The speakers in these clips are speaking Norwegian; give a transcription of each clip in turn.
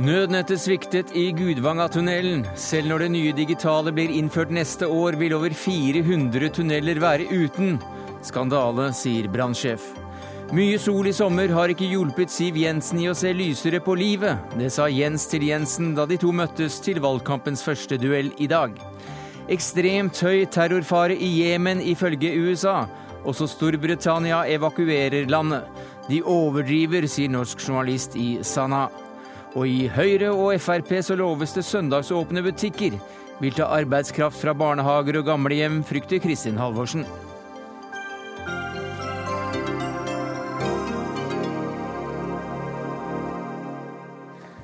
Nødnettet sviktet i Gudvangatunnelen. Selv når det nye digitale blir innført neste år, vil over 400 tunneler være uten. Skandale, sier brannsjef. Mye sol i sommer har ikke hjulpet Siv Jensen i å se lysere på livet. Det sa Jens til Jensen da de to møttes til valgkampens første duell i dag. Ekstremt høy terrorfare i Jemen ifølge USA. Også Storbritannia evakuerer landet. De overdriver, sier norsk journalist i Sanaa. Og i Høyre og Frp så loves det søndagsåpne butikker. Vil ta arbeidskraft fra barnehager og gamlehjem, frykter Kristin Halvorsen.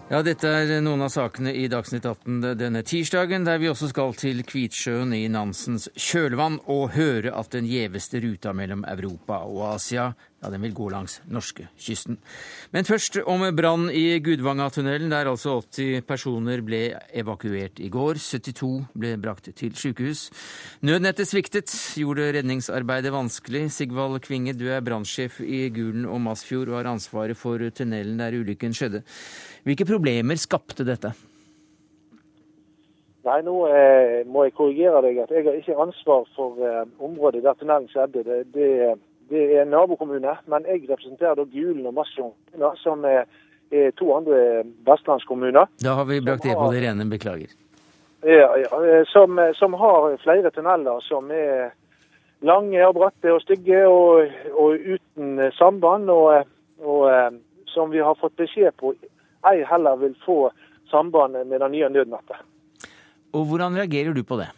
Ja, dette er noen av sakene i Dagsnytt 18 denne tirsdagen, der vi også skal til Kvitsjøen i Nansens kjølvann og høre at den gjeveste ruta mellom Europa og Asia ja, den vil gå langs norskekysten. Men først om brann i Gudvangatunnelen, der altså 80 personer ble evakuert i går. 72 ble brakt til sykehus. Nødnettet sviktet, gjorde redningsarbeidet vanskelig. Sigvald Kvinge, du er brannsjef i Gulen og Masfjord og har ansvaret for tunnelen der ulykken skjedde. Hvilke problemer skapte dette? Nei, nå eh, må jeg korrigere deg. at Jeg har ikke ansvar for eh, området der tunnelen skjedde. Det, det, det, er en nabokommune. Men jeg representerer da Gulen og Masfjord, som er, er, to andre vestlandskommuner. Da har vi brakt det på det rene. Beklager. Ja, ja eh, som, som, har flere tunneler som er lange og bratte og stygge og, og uten samband. og, og eh, som vi har fått beskjed på ei heller vil få samband med det nye nødnettet. Og Hvordan reagerer du på det?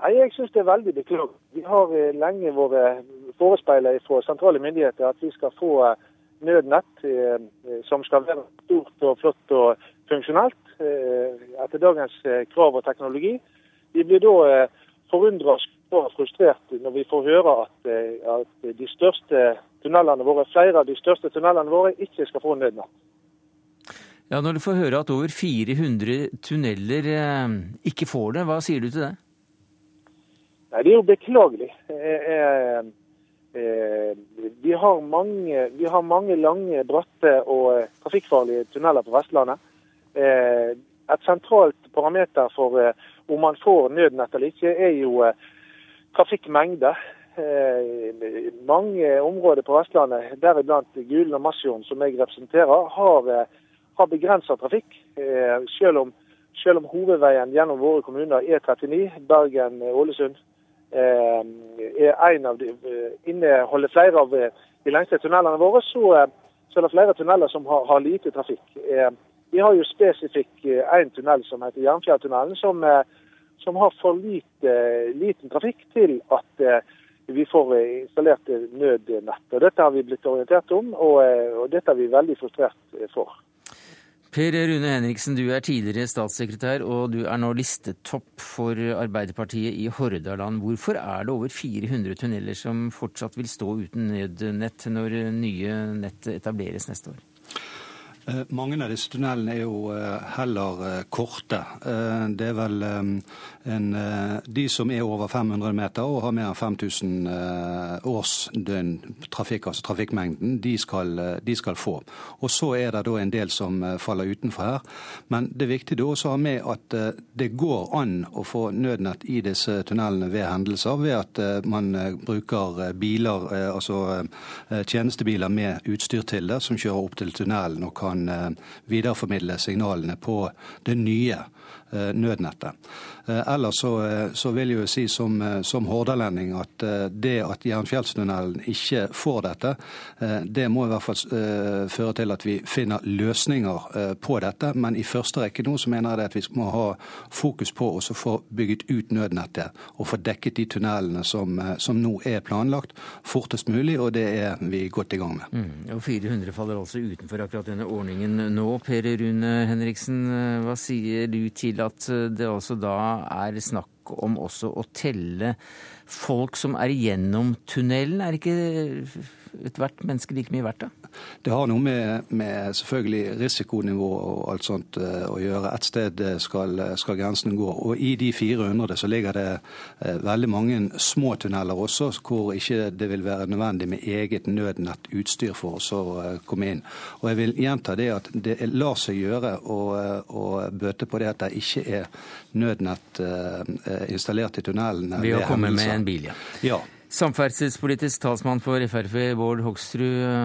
Nei, Jeg syns det er veldig beklagelig. Vi har eh, lenge vært forespeilet fra sentrale myndigheter at vi skal få eh, nødnett eh, som skal være stort og flott og funksjonelt etter dagens krav og teknologi. Vi blir da forundra og frustrert når vi får høre at, at de største tunnelene våre, flere av de største tunnelene våre ikke skal få nødnett. Ja, Når du får høre at over 400 tunneler eh, ikke får det, hva sier du til det? Nei, Det er jo beklagelig. Eh, eh, vi, har mange, vi, har mange, lange, bratte og trafikkfarlige tunneler på Vestlandet. et sentralt parameter for om man får nødnett eller ikke, er jo trafikkmengde. mange områder på Vestlandet, deriblant Gulen og Masfjorden, som jeg representerer, har har begrensa trafikk. Eh, selv om, selv om, hovedveien gjennom våre kommuner, E39, Bergen-Ålesund, eh, er en av de, eh, inneholder flere av de lengste tunnelene våre, så, så er det flere tunneler som har, har lite trafikk. Vi har jo spesifikk én tunnel som heter Jernfjelltunnelen, som, som, har for lite, liten trafikk til at vi får installert nødnett. Og Dette har vi blitt orientert om, og, og dette er vi veldig frustrert for. Per Rune Henriksen, du er tidligere statssekretær, og du er nå listetopp for Arbeiderpartiet i Hordaland. Hvorfor er det over 400 tunneler som fortsatt vil stå uten nødnett når nye nett etableres neste år? Eh, mange av disse tunnelene er jo eh, heller eh, korte. Det er vel en, de som er over 500 meter og har mer enn 5000 årsdøgn trafikk, altså trafikkmengden, de skal, de skal, få. Og så er det da en del som faller utenfor her. Men det er viktig også å ha med at det går an å få nødnett i disse tunnelene ved hendelser, ved at man bruker biler, altså tjenestebiler med utstyr til det, som kjører opp til tunnelen og kan kan videreformidle signalene på det nye eh, nødnettet. Eh, ellers så, eh, så, vil jeg jo si som, eh, som hordalending at det at Jernfjellstunnelen ikke får dette, det må i hvert fall føre til at vi finner løsninger på dette. Men i første rekke nå så mener jeg at vi må ha fokus på å få bygget ut nødnettet og få dekket de tunnelene som, som, nå er planlagt, fortest mulig, og det er vi godt i gang med. Mm, og 400 faller altså utenfor akkurat denne ordningen nå. Per Rune Henriksen, hva sier du til at det også da er snakk om også å telle folk som er igjennom tunnelen. Er ikke ethvert menneske like mye verdt, da? Det har noe med, med, selvfølgelig risikonivå og alt sånt eh, å gjøre. Et sted skal, skal grensen gå. Og i de 400 så ligger det veldig mange små tunneler også, hvor ikke det vil være nødvendig med eget nødnettutstyr for å komme inn. Og jeg vil gjenta det at det lar seg gjøre å, å bøte på det at det ikke er nødnett installert i tunnelene. Ved å komme med en bil, ja. ja. Samferdselspolitisk talsmann for Frp, Bård Hoksrud,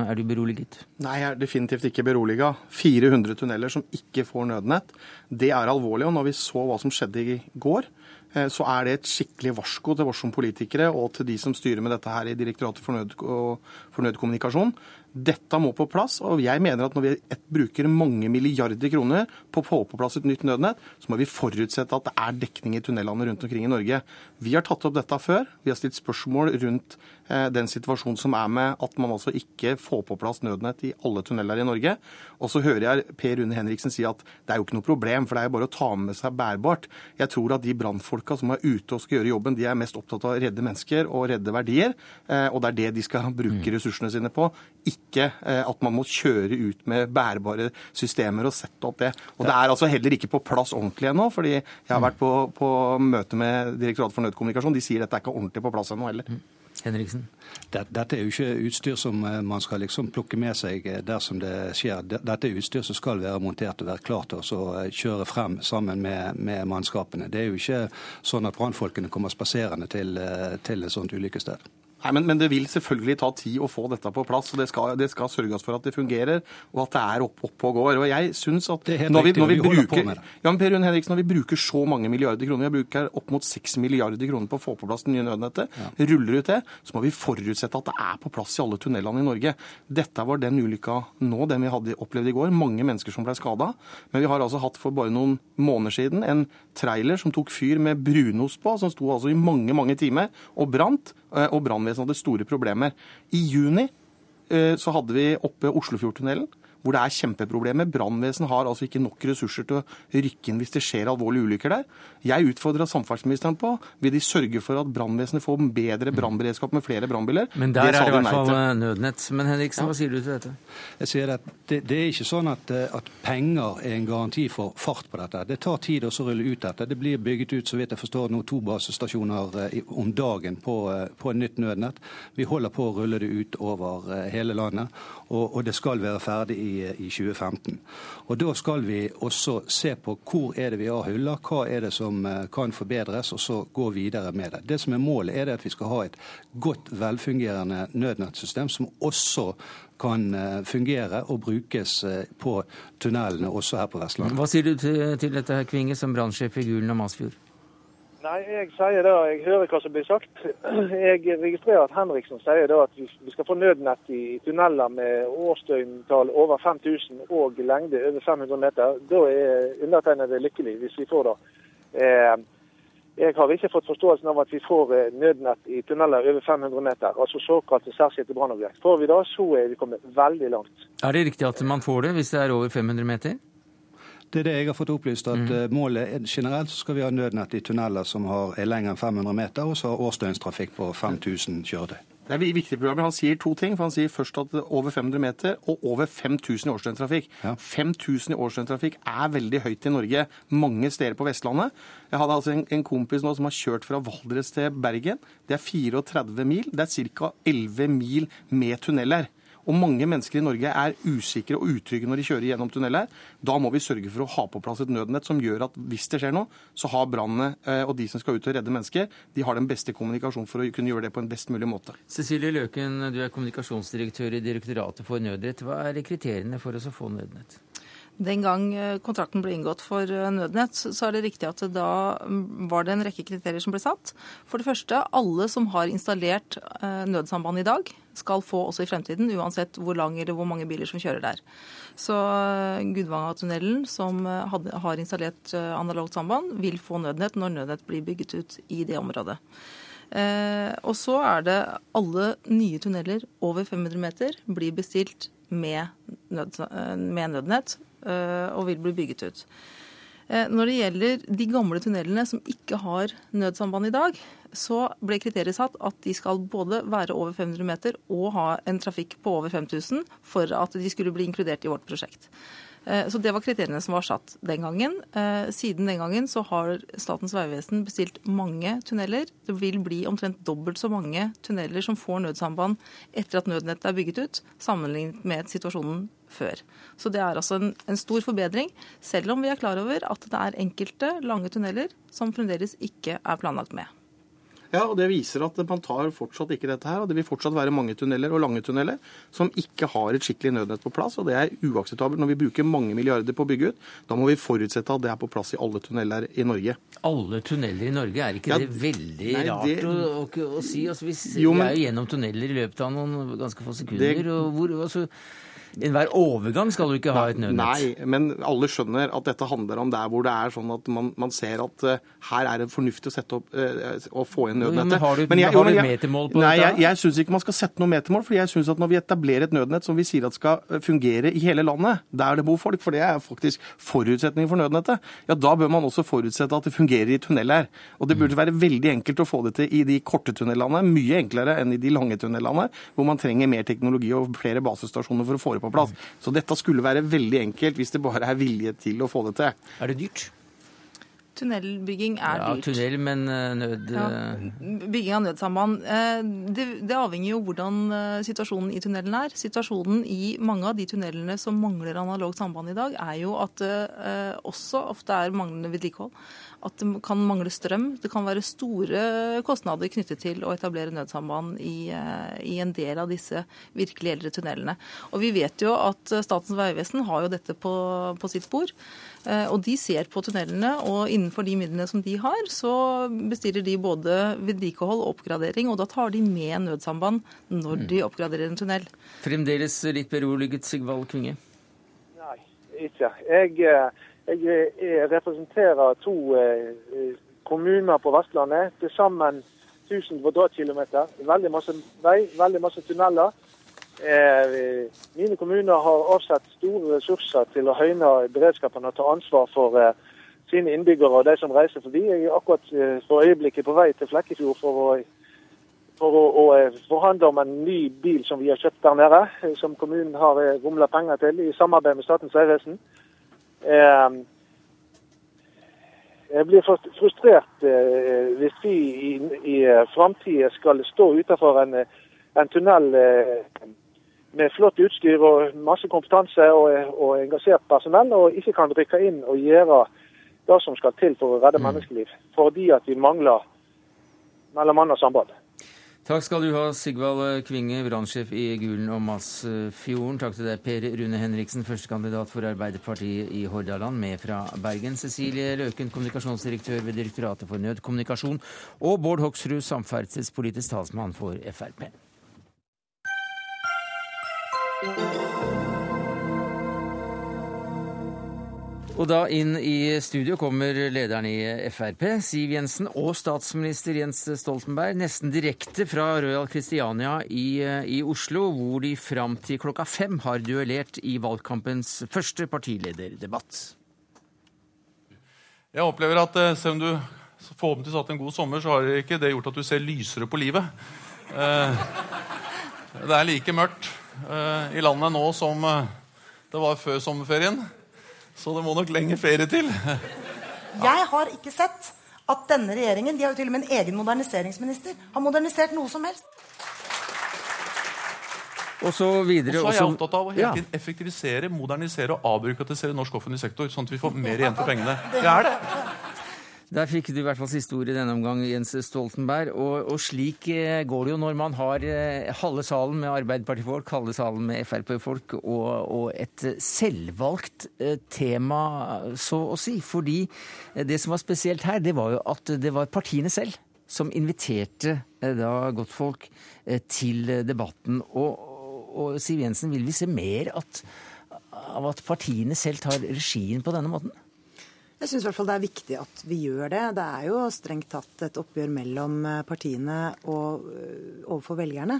er du beroliget? Nei, jeg er definitivt ikke beroliga. 400 tunneler som ikke får nødnett, det er alvorlig. Og når vi så hva som skjedde i går, eh, så er det et skikkelig varsko til oss som politikere og til de som styrer med dette her i Direktoratet for, nød for nødkommunikasjon. Dette må på plass, og jeg mener at når vi bruker mange milliarder kroner på å få på plass et nytt nødnett, så må vi forutsette at det er dekning i tunnelene rundt omkring i Norge. Vi har tatt opp dette før. Vi har stilt spørsmål rundt eh, den situasjonen som er med at man altså ikke får på plass nødnett i alle tunneler i Norge. Og så hører jeg Per Rune Henriksen si at det er jo ikke noe problem, for det er jo bare å ta med seg bærbart. Jeg tror at de brannfolka som er ute og skal gjøre jobben, de er mest opptatt av å redde mennesker og redde verdier. Eh, og det er det de skal bruke mm. ressursene sine på. Ikke ikke eh, at man må kjøre ut med bærbare systemer og sette opp det. Og det er altså heller ikke på plass ordentlig ennå, fordi jeg har vært på, på møte med Direktoratet for nødkommunikasjon. De sier dette er ikke ordentlig på plass ennå heller. Mm. Henriksen? Dette er jo ikke utstyr som eh, man skal liksom plukke med seg eh, dersom det skjer. Dette er utstyr som skal være montert og være klart til å kjøre frem sammen med, med, mannskapene. Det er jo ikke sånn at brannfolkene kommer spaserende til, til et sånt ulykkessted. Nei, men, men, det vil selvfølgelig ta tid å få dette på plass. og Det skal, det skal sørges for at det fungerer, og at det er opp, opp og går. Og jeg synes at når vi, når vi, bruker, ja, men Per Rune Henriksen, når vi bruker så mange milliarder kroner, vi bruker opp mot 6 milliarder kroner på å få på plass det nye nødnettet, ja. ruller ut det, så må vi forutsette at det er på plass i alle tunnelene i Norge. Dette var den ulykka nå, den vi hadde opplevd i går. Mange mennesker som ble skada. Men vi har altså hatt for bare noen måneder siden en trailer som tok fyr med brunost på, som sto altså i mange, mange timer og brant. Eh, og brannvesenet hadde store problemer. I juni eh, så hadde vi oppe Oslofjordtunnelen hvor det er kjempeproblemer. Brannvesenet har altså ikke nok ressurser til å rykke inn hvis det skjer alvorlige ulykker der. Jeg utfordra samferdselsministeren på vil de sørge for at brannvesenet får bedre brannberedskap med flere brannbiler. Men der er det i hvert fall eh, nødnett. Men Henriksen, hva sier du til dette? Jeg sier at det, det er ikke sånn at, eh, at, penger er en garanti for fart på dette. Det tar tid å rulle ut dette. Det blir bygget ut så vidt jeg forstår, nå to basestasjoner eh, om dagen på, på en nytt nødnett. Vi holder på å rulle det ut over hele landet, og, og det skal være ferdig i i, 2015. Og Da skal vi også se på hvor er det vi har huller, hva er det som eh, kan forbedres, og så gå videre med det. Det som er Målet er at vi skal ha et godt, velfungerende nødnettsystem som også kan eh, fungere og brukes eh, på tunnelene også her på Vestlandet. Hva sier du til, til dette, her, Kvinge, som brannsjef i Gulen og Masfjord? Nei, jeg sier det, jeg hører hva som blir sagt. Jeg registrerer at Henriksen sier det at vi skal få nødnett i tunneler med årsdøgntall over 5000 og lengde over 500 meter. Da er undertegnede lykkelig hvis vi får det. Eh, jeg har ikke fått forståelsen av at vi får eh, nødnett i tunneler over 500 meter, altså såkalte særskilte brannobjekt. Får vi det, så er vi kommet veldig langt. Er det riktig at man får det hvis det er over 500 meter? Det er det jeg har fått opplyst. at mm. Målet er generelt så skal vi ha nødnett i tunneler som har, er lengre enn 500 meter, og så har årsdøgnstrafikk på 5000 kjøretøy. Det er viktig program. Han sier to ting. for Han sier først at over 500 meter og over 5000 i årsdøgntrafikk. Ja. 5000 i årsdøgntrafikk er veldig høyt i Norge mange steder på Vestlandet. Jeg hadde altså en, en kompis nå som har kjørt fra Valdres til Bergen. Det er 34 mil. Det er ca. 11 mil med tunneler. Og mange mennesker i Norge er usikre og utrygge når de kjører gjennom tunneler. Da må vi sørge for å ha på plass et nødnett som gjør at hvis det skjer noe, så har brannene eh, og de som skal ut og redde mennesker, de har den beste kommunikasjonen for å kunne gjøre det på en best mulig måte. Cecilie Løken, du er kommunikasjonsdirektør i Direktoratet for nødrett. Hva er kriteriene for å få nødnett? Den gang eh, kontrakten ble inngått for eh, Nødnett, så er det riktig at da mm, var det en rekke kriterier som ble satt. For det første, alle som har installert eh, nødsamband i dag, skal få også i fremtiden, uansett hvor lang eller hvor mange biler som kjører der. Så Gudvangatunnelen, som har installert analogt samband, vil få nødnett når nødnett blir bygget ut i det området. og så er det alle nye tunneler over 500 meter blir bestilt med, nød, med nødnett og vil bli bygget ut. Eh, når det gjelder de gamle tunnelene som ikke har nødsamband i dag, så ble kriteriet satt at de skal både være over 500 meter og ha en trafikk på over 5000 for at de skulle bli inkludert i vårt prosjekt. Eh, så Det var kriteriene som var satt den gangen. Eh, siden den gangen så har Statens vegvesen bestilt mange tunneler. Det vil bli omtrent dobbelt så mange tunneler som får nødsamband etter at nødnettet er bygget ut, sammenlignet med situasjonen før. Så det er altså en, en stor forbedring, selv om vi er klar over at det er enkelte lange tunneler som fremdeles ikke er planlagt med. Ja, og Det viser at man tar fortsatt ikke dette her. og Det vil fortsatt være mange tunneler og lange tunneler som ikke har et skikkelig nødnett på plass. og Det er uakseptabelt når vi bruker mange milliarder på å bygge ut. Da må vi forutsette at det er på plass i alle tunneler i Norge. Alle tunneler i Norge, er ikke ja, det veldig nei, rart det... Å, å, å, si? Altså, vi, jo, men... er jo gjennom tunneler i løpet av noen ganske få sekunder. Det... og hvor, altså, enhver overgang skal du ikke ha et nødnett. Nei, men alle skjønner at dette handler om der hvor det er sånn at man, man ser at uh, her er det fornuftig å sette opp uh, og få inn nødnettet. Men har du, men jeg, har du metermål på nei, dette? Jeg, jeg syns ikke man skal sette noe metermål. for jeg synes at Når vi etablerer et nødnett som vi sier at skal eh, fungere i hele landet, der det bor folk, for det er faktisk forutsetningen for nødnettet, ja da bør man også forutsette at det fungerer i tunneler. Og det burde være veldig enkelt å få det til i de korte tunnelene, mye enklere enn i de lange tunnelene, hvor man trenger mer teknologi og flere basestasjoner for å få det på plass. Så dette skulle være veldig enkelt hvis det bare er vilje til å få det til. Er det dyrt? Tunnelbygging er ja, dyrt. Tunnel, men eh, nød... Ja, bygging av nødsamband. Eh, det, det, avhenger jo hvordan eh, situasjonen i tunnelen er. Situasjonen i mange av de tunnelene som mangler analogt samband i dag, er jo at det også ofte er manglende vedlikehold at det kan mangle strøm. Det kan være store kostnader knyttet til å etablere nødsamband i, eh, i, en del av disse virkelig eldre tunnelene. Og vi vet jo at Statens vegvesen har jo dette på, på sitt bord. Eh, og de ser på tunnelene, og innenfor de midlene som de har, så bestiller de både vedlikehold og oppgradering. Og da tar de med nødsamband når de oppgraderer en tunnel. Fremdeles litt beroliget, Sigvald Kvinge? Nei, ikke. Jeg eh, jeg, jeg representerer to eh, kommuner på Vestlandet. Til sammen 1000 kvadratkilometer. Veldig masse vei, veldig masse tunneler. Eh, mine kommuner har avsatt store ressurser til å høyne beredskapen og ta ansvar for eh, sine innbyggere og de som reiser forbi. Jeg er akkurat eh, for øyeblikket på vei til Flekkefjord for å, for å, å eh, forhandle om en ny bil som vi har kjøpt der nede, som kommunen har eh, rumla penger til i samarbeid med Statens vegvesen. Ehm, jeg blir frustrert eh, hvis vi i, i framtida skal stå utenfor en, en tunnel eh, med flott utstyr og masse kompetanse og, og, engasjert personell, og ikke kan rykke inn og gjøre det som skal til for å redde mm. menneskeliv. Fordi at vi mangler mellom annet samband. Takk skal du ha, Sigvald Kvinge, brannsjef i Gulen og Masfjorden. Takk til deg, Per Rune Henriksen, førstekandidat for Arbeiderpartiet i Hordaland, med fra Bergen. Cecilie Løken, kommunikasjonsdirektør ved Direktoratet for nødkommunikasjon. Og Bård Hoksrud, samferdselspolitisk talsmann for Frp. Og da inn i studio kommer lederen i Frp, Siv Jensen, og statsminister Jens Stoltenberg, nesten direkte fra Royal Christiania i, i Oslo, hvor de fram til klokka fem har duellert i valgkampens første partilederdebatt. Jeg opplever at eh, selv om du forhåpentligvis har hatt en god sommer, så har ikke det gjort at du ser lysere på livet. Eh, det er like mørkt eh, i landet nå som det var før sommerferien. Så det må nok lenger ferie til. Jeg har ikke sett at denne regjeringen de har jo til og med en egen moderniseringsminister, har modernisert noe som helst. Og så videre. Og så er jeg opptatt av å hele tiden effektivisere, modernisere og avbyråkratisere norsk offentlig sektor, sånn at vi får mer igjen for pengene. Det er det. Der fikk du i hvert fall siste ord i denne omgang, Jens Stoltenberg. Og, og, slik eh, går det jo når man har eh, halve salen med Arbeiderpartifolk, halve salen med Frp-folk og, og, et selvvalgt eh, tema, så å si. Fordi det som var spesielt her, det var jo at det var partiene selv som inviterte da godtfolk til debatten. Og, og Siv Jensen, vil vi se mer at, av at partiene selv tar regien på denne måten? Jeg syns det er viktig at vi gjør det. Det er jo strengt tatt et oppgjør mellom eh, partiene og eh, overfor velgerne.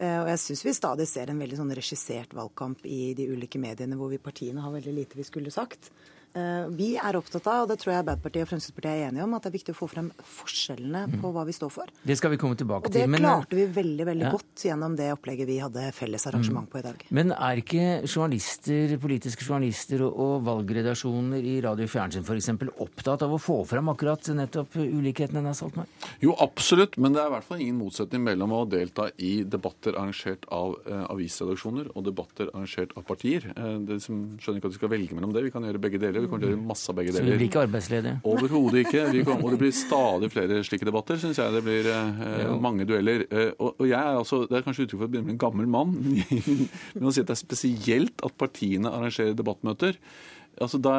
Eh, og jeg syns vi stadig ser en veldig sånn regissert valgkamp i de ulike mediene hvor vi partiene har veldig lite vi skulle sagt. Eh, vi er opptatt av, og det tror jeg Arbeiderpartiet og Fremskrittspartiet er enige om, at det er viktig å få frem forskjellene mm. på hva vi står for. Det skal vi komme tilbake til. Og det til, men... klarte vi veldig veldig ja. godt gjennom det opplegget vi hadde felles arrangement mm. på i dag. Men er ikke journalister, politiske journalister og, valgredaksjoner i radio og fjernsyn f.eks. opptatt av å få frem akkurat nettopp ulikhetene, Ness Altmar? Jo, absolutt, men det er i hvert fall ingen motsetning mellom å delta i debatter arrangert av eh, avisredaksjoner og debatter arrangert av partier. Eh, det som skjønner ikke at vi skal velge mellom det. Vi kan gjøre begge deler. Vi kommer til å gjøre masse av begge deler. Så vi blir ikke arbeidsledige? Overhodet ikke. Kommer, og det blir stadig flere slike debatter, syns jeg. Det blir eh, mange dueller. Eh, og, og, jeg er altså, Det er kanskje uttrykk for å bli med en gammel mann, men å si at det er spesielt at partiene arrangerer debattmøter. Altså da,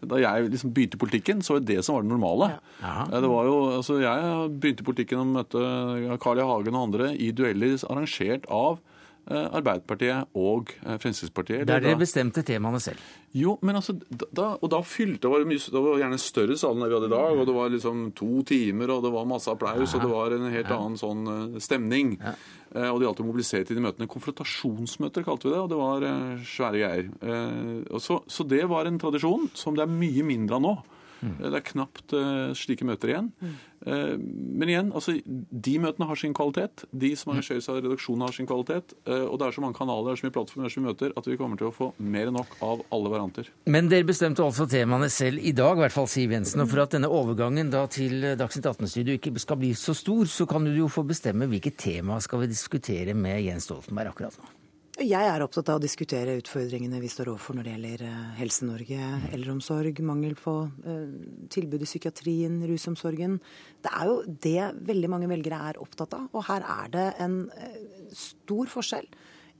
da, jeg liksom begynte i politikken, så var det det som var det normale. Ja. Det var jo, altså Jeg begynte i politikken og møtte Carl I. Hagen og andre i dueller arrangert av Eh, Arbeiderpartiet og eh, Fremskrittspartiet. Der dere bestemte temaene selv? Jo, men altså, da, og da fylte det mye, det var gjerne større salen enn vi hadde i dag. og Det var liksom to timer, og det var masse applaus, ja. og det var en helt ja. annen sånn uh, stemning. Ja. Og og de alltid mobilisere til de møtene. Konfrontasjonsmøter kalte vi det, og det var svære greier. Så, så, det var en tradisjon som det er mye mindre av nå. Mm. Det er knapt slike møter igjen. Mm. Eh, men igjen, altså, de møtene har sin kvalitet. De som arrangeres av redaksjonen, har sin kvalitet. Eh, og det er så mange kanaler, det er så mye plattformer, er så mye møter, at vi kommer til å få mer enn nok av alle varianter. Men dere bestemte altså temaene selv i dag, i hvert fall Siv Jensen. Og for at denne overgangen da til Dagsnytt 18-studio ikke skal bli så stor, så kan du jo få bestemme hvilket tema skal vi diskutere med Jens Stoltenberg akkurat nå. Jeg er opptatt av å diskutere utfordringene vi står overfor når det gjelder eh, Helse-Norge, eldreomsorg, mangel på uh, tilbud i psykiatrien, rusomsorgen. Det er jo det veldig mange velgere er opptatt av. Og her er det en uh, stor forskjell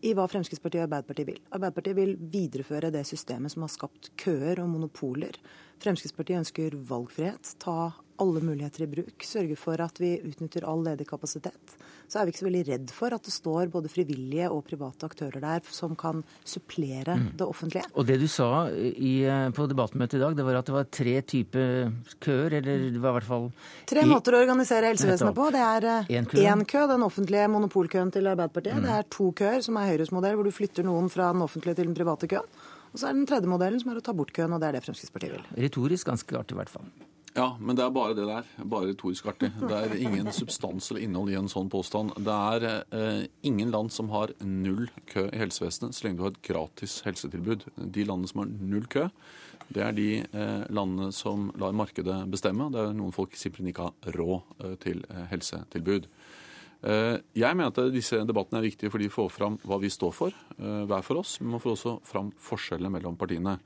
i hva Fremskrittspartiet og Arbeiderpartiet vil. Arbeiderpartiet vil videreføre det systemet som har skapt køer og monopoler. Fremskrittspartiet ønsker valgfrihet, ta alle muligheter i bruk, sørge for at vi utnytter all ledig kapasitet så er vi ikke så veldig redd for at det står både frivillige og private aktører der som kan supplere mm. det offentlige. Og det du sa i, eh, på debattmøtet i dag, det var at det var tre typer køer, eller det var i hvert fall Tre måter å organisere helsevesenet på. Det er én kø. kø, den offentlige monopolkøen til Arbeiderpartiet. Mm. Det er to køer, som er Høyres modell, hvor du flytter noen fra den offentlige til den private køen. Og så er det den tredje modellen, som er å ta bort køen, og det er det Fremskrittspartiet vil. Retorisk ganske klart, i hvert fall. Ja, men det er bare det der. Bare retorisk artig. Det er ingen substans eller innhold i en sånn påstand. Det er eh, ingen land som har null kø i helsevesenet så lenge du har et gratis helsetilbud. De landene som har null kø, det er de eh, landene som lar markedet bestemme. Det er noen folk simpelthen ikke har råd eh, til eh, helsetilbud. Eh, jeg mener at disse debattene er viktige fordi de får fram hva vi står for, hver for oss. Men man får også fram forskjellene mellom partiene.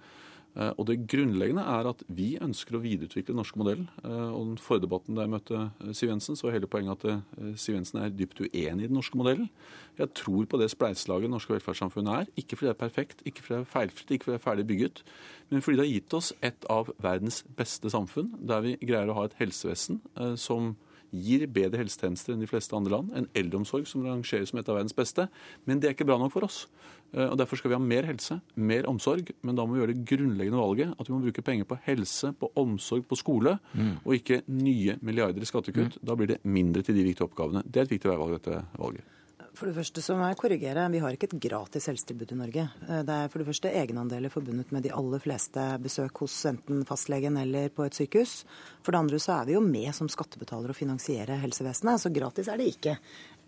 Eh, og Det grunnleggende er at vi ønsker å videreutvikle den norske modellen. Eh, og den Forrige debatten da jeg møtte eh, Siv Jensen, så var hele poenget at Siv Jensen er dypt uenig i den norske modellen. Jeg tror på det spleiselaget det norske velferdssamfunnet er. Ikke fordi det er perfekt, ikke fordi det er feilfritt, ikke fordi det er ferdig bygget, men fordi det har gitt oss et av verdens beste samfunn, der vi greier å ha et helsevesen som gir bedre helsetjenester enn de fleste andre land. En eldreomsorg som rangeres som et av verdens beste. Men det er ikke bra nok for oss. Eh, og Derfor skal vi ha mer helse, mer omsorg. Men da må vi gjøre det grunnleggende valget at vi må bruke penger på helse, på omsorg, på skole, mm. og ikke nye milliarder i skattekutt. Mm. Da blir det mindre til de viktige oppgavene. Det er et viktig veivalg, dette valget. For det første så må jeg korrigere. Vi har ikke et gratis helsetilbud i Norge. Eh, det er for det første egenandeler forbundet med de aller fleste besøk hos enten fastlegen eller på et sykehus. For det andre så er vi jo med som skattebetalere å finansiere helsevesenet, så gratis er det ikke.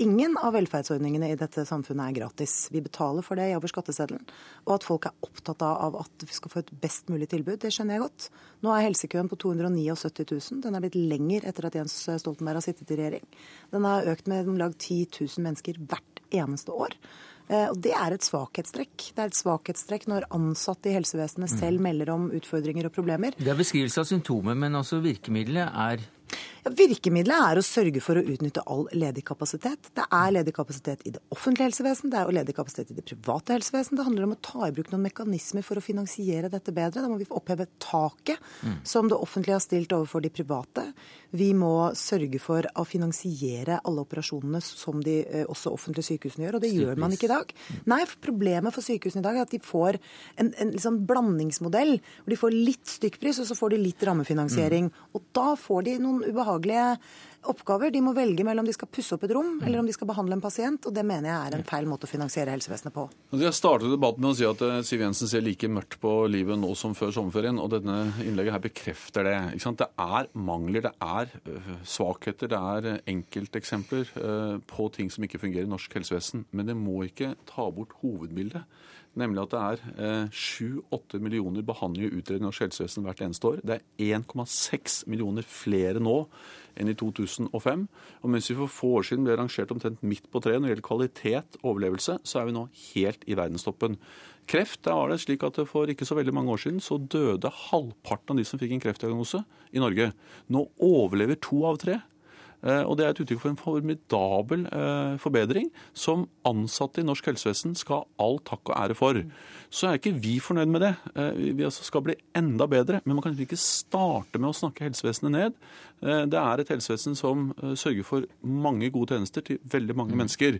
Ingen av velferdsordningene i dette samfunnet er gratis. Vi betaler for det over skatteseddelen. Og at folk er opptatt av at vi skal få et best mulig tilbud, det skjønner jeg godt. Nå er helsekøen på 279 000. Den er blitt lenger etter at Jens Stoltenberg har sittet i regjering. Den har økt med om lag 10 000 mennesker hvert eneste år. Eh, og Det er et svakhetstrekk. Det er et svakhetstrekk når ansatte i helsevesenet selv mm. melder om utfordringer og problemer. Det er beskrivelse av symptomer, men også virkemidlet er ja, virkemidlet er å sørge for å utnytte all ledig kapasitet. Det er ledig kapasitet i det offentlige helsevesen, det er ledig kapasitet i det private helsevesen. Det handler om å ta i bruk noen mekanismer for å finansiere dette bedre. Da må vi oppheve taket mm. som det offentlige har stilt overfor de private. Vi må sørge for å finansiere alle operasjonene som de eh, også offentlige sykehusene gjør, og det gjør man ikke i dag. Nei, for problemet for sykehusene i dag er at de får en, en liksom blandingsmodell hvor de får litt stykkpris, og så får de litt rammefinansiering. Mm. Og da får de noen ubehagelige oppgaver. De må velge mellom de skal pusse opp et rom eller om de skal behandle en pasient, og det mener jeg er en feil måte å finansiere helsevesenet på. Jeg startet debatten med å si at eh, Siv Jensen ser like mørkt på livet nå som før sommerferien, og denne innlegget her bekrefter det. Det er mangler, det er eh, svakheter, det er enkelteksempler på ting som ikke fungerer i norsk helsevesen. Men det må ikke ta bort hovedbildet. Nemlig at det er sju-åtte eh, millioner behandlinger utredninger i norsk helsevesen hvert eneste år. Det er 1,6 millioner flere nå enn i 2005. Og mens vi for få år siden ble rangert omtrent midt på treet når det gjelder kvalitet og overlevelse, så er vi nå helt i verdenstoppen. Kreft, der var det slik at For ikke så veldig mange år siden så døde halvparten av de som fikk en kreftdiagnose i Norge. Nå overlever to av tre. Eh, og Det er et uttrykk for en formidabel eh, forbedring som ansatte i norsk helsevesen skal ha all takk og ære for. Så er ikke vi fornøyd med det. Eh, vi altså skal bli enda bedre. Men man kan ikke starte med å snakke helsevesenet ned. Det er et helsevesen som sørger for mange gode tjenester til veldig mange mm. mennesker.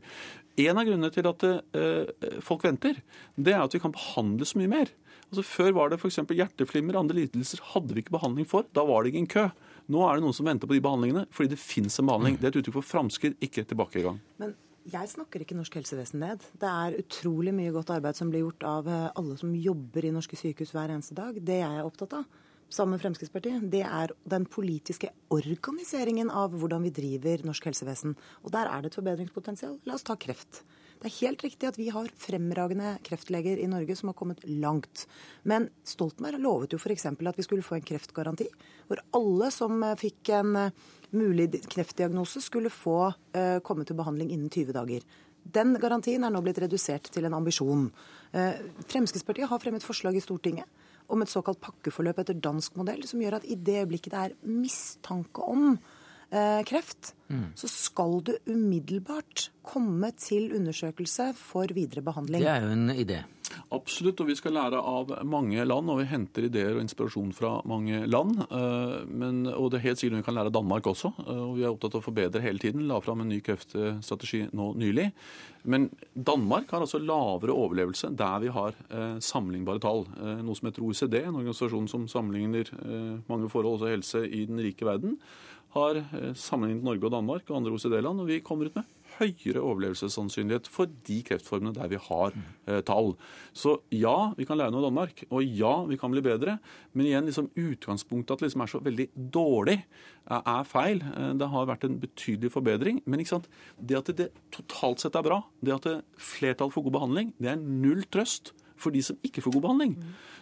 En av grunnene til at folk venter, det er at vi kan behandle så mye mer. Altså Før var det f.eks. hjerteflimmer, andre lidelser hadde vi ikke behandling for. Da var det ingen kø. Nå er det noen som venter på de behandlingene fordi det fins en behandling. Det er et uttrykk for framskritt, ikke tilbakegang. Men jeg snakker ikke norsk helsevesen ned. Det er utrolig mye godt arbeid som blir gjort av eh, alle som jobber i norske sykehus hver eneste dag. Det jeg er opptatt av, sammen med Fremskrittspartiet, det er den politiske organiseringen av hvordan vi driver norsk helsevesen. Og der er det et forbedringspotensial. La oss ta kreft. Det er helt riktig at vi har fremragende kreftleger i Norge som har kommet langt. Men Stoltenberg lovet jo f.eks. at vi skulle få en kreftgaranti, hvor alle som fikk en eh, mulig kreftdiagnose, skulle få uh, komme til behandling innen 20 dager. Den garantien er nå blitt redusert til en ambisjon. Fremskrittspartiet har fremmet forslag i Stortinget om et såkalt pakkeforløp etter dansk modell, som gjør at i det øyeblikket det er mistanke om eh, kreft, mm. så skal du umiddelbart komme til undersøkelse for videre behandling. Det er jo en idé. Absolutt, og vi skal lære av mange land, og vi henter ideer og inspirasjon fra mange land. Eh, men, og det er helt sikkert vi kan lære av Danmark også, eh, og vi er opptatt av å forbedre hele tiden. La fram en ny kreftstrategi nå nylig. Men Danmark har altså lavere overlevelse der vi har eh, sammenlignbare tall. Noe som heter OECD, en organisasjon som sammenligner mange forhold, også helse, i den rike verden har eh, sammenlignet Norge og Danmark og andre OECD-land, og vi kommer ut med høyere overlevelsessannsynlighet for de kreftformene der vi har eh, tall. Så ja, vi kan lære noe av Danmark, og ja, vi kan bli bedre. Men igjen, liksom, utgangspunktet at det liksom er så veldig dårlig, er, er feil. Eh, det har vært en betydelig forbedring. Men det at det, det, totalt sett er bra, det at flertall får god behandling, det er null trøst for de som ikke får god behandling.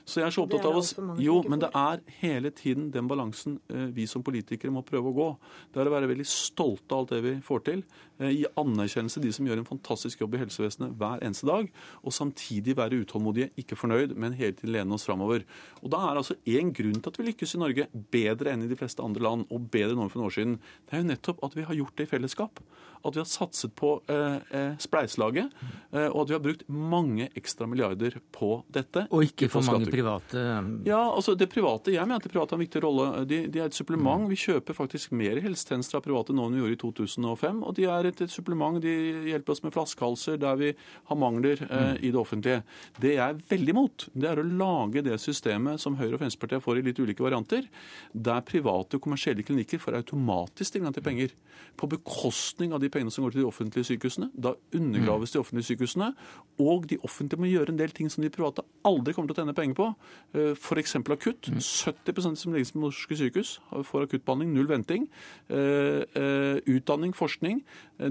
Så jeg er så opptatt av oss Jo, men det er hele tiden den balansen eh, vi som politikere må prøve å gå. Det er å være veldig stolte av alt det vi får til. Eh, gi anerkjennelse de som gjør en fantastisk jobb i helsevesenet hver eneste dag. Og samtidig være utålmodige, ikke fornøyd, men hele tiden lene oss framover. Og da er altså én grunn til at vi lykkes i Norge bedre enn i de fleste andre land, og bedre enn for noen år siden. Det er jo nettopp at vi har gjort det i fellesskap at vi har satset på eh, eh, spleiselaget, eh, og at vi har brukt mange ekstra milliarder på dette. Og ikke for mange private? Ja, altså det private, Jeg mener at det private har en viktig rolle. De, de er et supplement. Vi kjøper faktisk mer helsetjenester av private nå enn vi gjorde i 2005. Og de er et, et supplement. De hjelper oss med flaskehalser der vi har mangler eh, mm. i det offentlige. Det jeg er veldig imot, det er å lage det systemet som Høyre og Fremskrittspartiet får i litt ulike varianter, der private og kommersielle klinikker får automatisk tilgang til penger. På bekostning av de pengene som går til de offentlige sykehusene. Da undergraves de offentlige sykehusene. Og de offentlige må gjøre en del ting som de private aldri kommer til å tjene penger på. Eh, F.eks. akutt. 70% som legges på norske sykehus får akuttbehandling, null venting. Eh, eh, utdanning, forskning.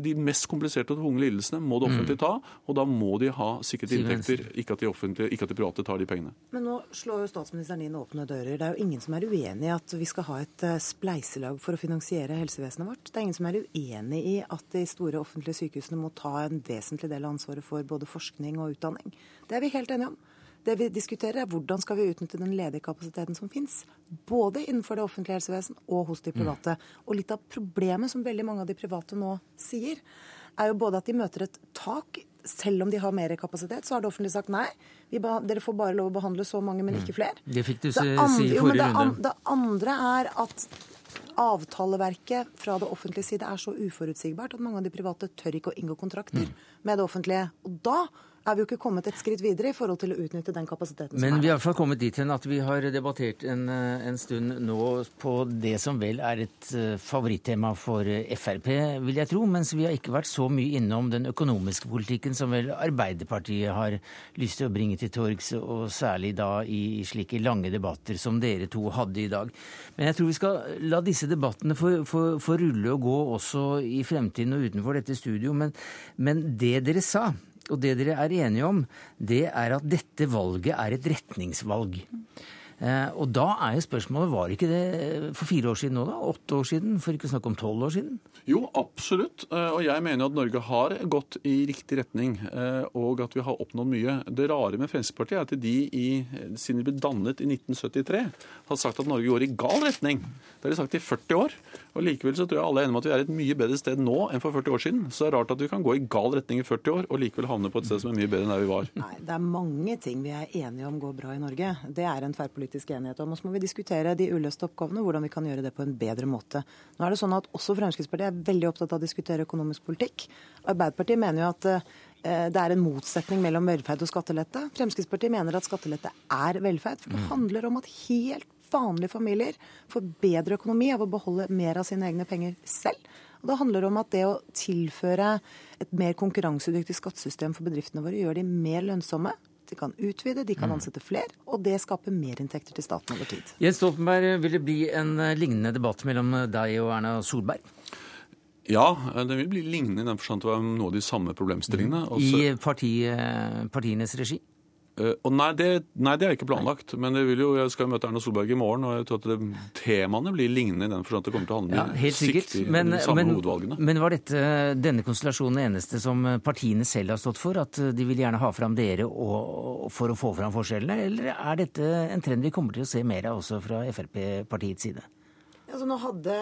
De mest kompliserte og tunge lidelsene må det offentlige ta. Og da må de ha sikret inntekter, ikke at, de ikke at de private tar de pengene. Men nå slår jo statsministeren inn åpne dører. Det er jo ingen som er uenig i at vi skal ha et spleiselag for å finansiere helsevesenet vårt. Det er ingen som er uenig i at de store offentlige sykehusene må ta en vesentlig del av ansvaret for både forskning og utdanning. Det er vi helt enige om. Det vi diskuterer, er hvordan skal vi utnytte den ledige kapasiteten som finnes. Både innenfor det offentlige helsevesen og hos de private. Og litt av problemet som veldig mange av de private nå sier, er jo både at de møter et tak. Selv om de har mer kapasitet, så har det offentlige sagt nei. dere får bare lov å behandle så mange, men ikke flere. Det fikk du si i forrige runde. Det andre er at avtaleverket fra det offentlige side er så uforutsigbart at mange av de private tør ikke å inngå kontrakter mm. med det offentlige. Og da er vi jo ikke kommet et skritt videre i forhold til å utnytte den kapasiteten Men som vi er har i hvert fall kommet dit hen at vi har debattert en, eh, en stund nå på det som vel er et eh, favorittema for eh, Frp, vil jeg tro. Mens vi har ikke vært så mye innom den økonomiske politikken som vel Arbeiderpartiet har lyst til å bringe til torgs, og særlig da i slike lange debatter som dere to hadde i dag. Men jeg tror vi skal la disse debattene få rulle og gå også i fremtiden og utenfor dette studio. Men, men det dere sa og det dere er enige om, det er at dette valget er et retningsvalg. Eh, og da er jo spørsmålet, var ikke det for fire år siden nå, da? Åtte år siden? For ikke å snakke om tolv år siden? Jo, absolutt. Eh, og jeg mener at Norge har gått i riktig retning, eh, og at vi har oppnådd mye. Det rare med Fremskrittspartiet er at de, i, siden de ble dannet i 1973, har sagt at Norge går i gal retning. Det har de sagt i 40 år. Og Likevel så tror jeg alle er enige om at vi er et mye bedre sted nå enn for 40 år siden. Så det er rart at vi kan gå i gal retning i 40 år og likevel havne på et sted som er mye bedre enn der vi var. Nei, Det er mange ting vi er enige om går bra i Norge. Det er en tverrpolitisk enighet om. Og så må vi diskutere de uløste oppgavene, hvordan vi kan gjøre det på en bedre måte. Nå er det sånn at Også Fremskrittspartiet er veldig opptatt av å diskutere økonomisk politikk. Arbeiderpartiet mener jo at eh, det er en motsetning mellom velferd og skattelette. Fremskrittspartiet mener at skattelette er velferd. For det handler om at helt vanlige familier får bedre økonomi av å beholde mer av sine egne penger selv. Og Det handler om at det å tilføre et mer konkurransedyktig skattesystem for bedriftene våre gjør de mer lønnsomme. De kan utvide, de kan ansette flere, og det skaper merinntekter til staten over tid. Jens Stoltenberg, vil det bli en lignende debatt mellom deg og Erna Solberg? Ja, den vil bli lignende i den forstand at det er noe av de samme problemstillingene. Også, I parti, partienes regi? Uh, og nei det, nei, det, er ikke planlagt. Men jo, jeg skal møte Erna Solberg i morgen, og jeg tror at det, temaene blir lignende i den forstand at det kommer til å handle ja, helt sikkert. siktig men, men. Men var dette, denne konstellasjonen det eneste som partiene selv har stått for? At de vil gjerne ha fram dere og for å få fram forskjellene? Eller er dette en trend vi kommer til å se mer av også fra Frp-partiets side? Altså, nå hadde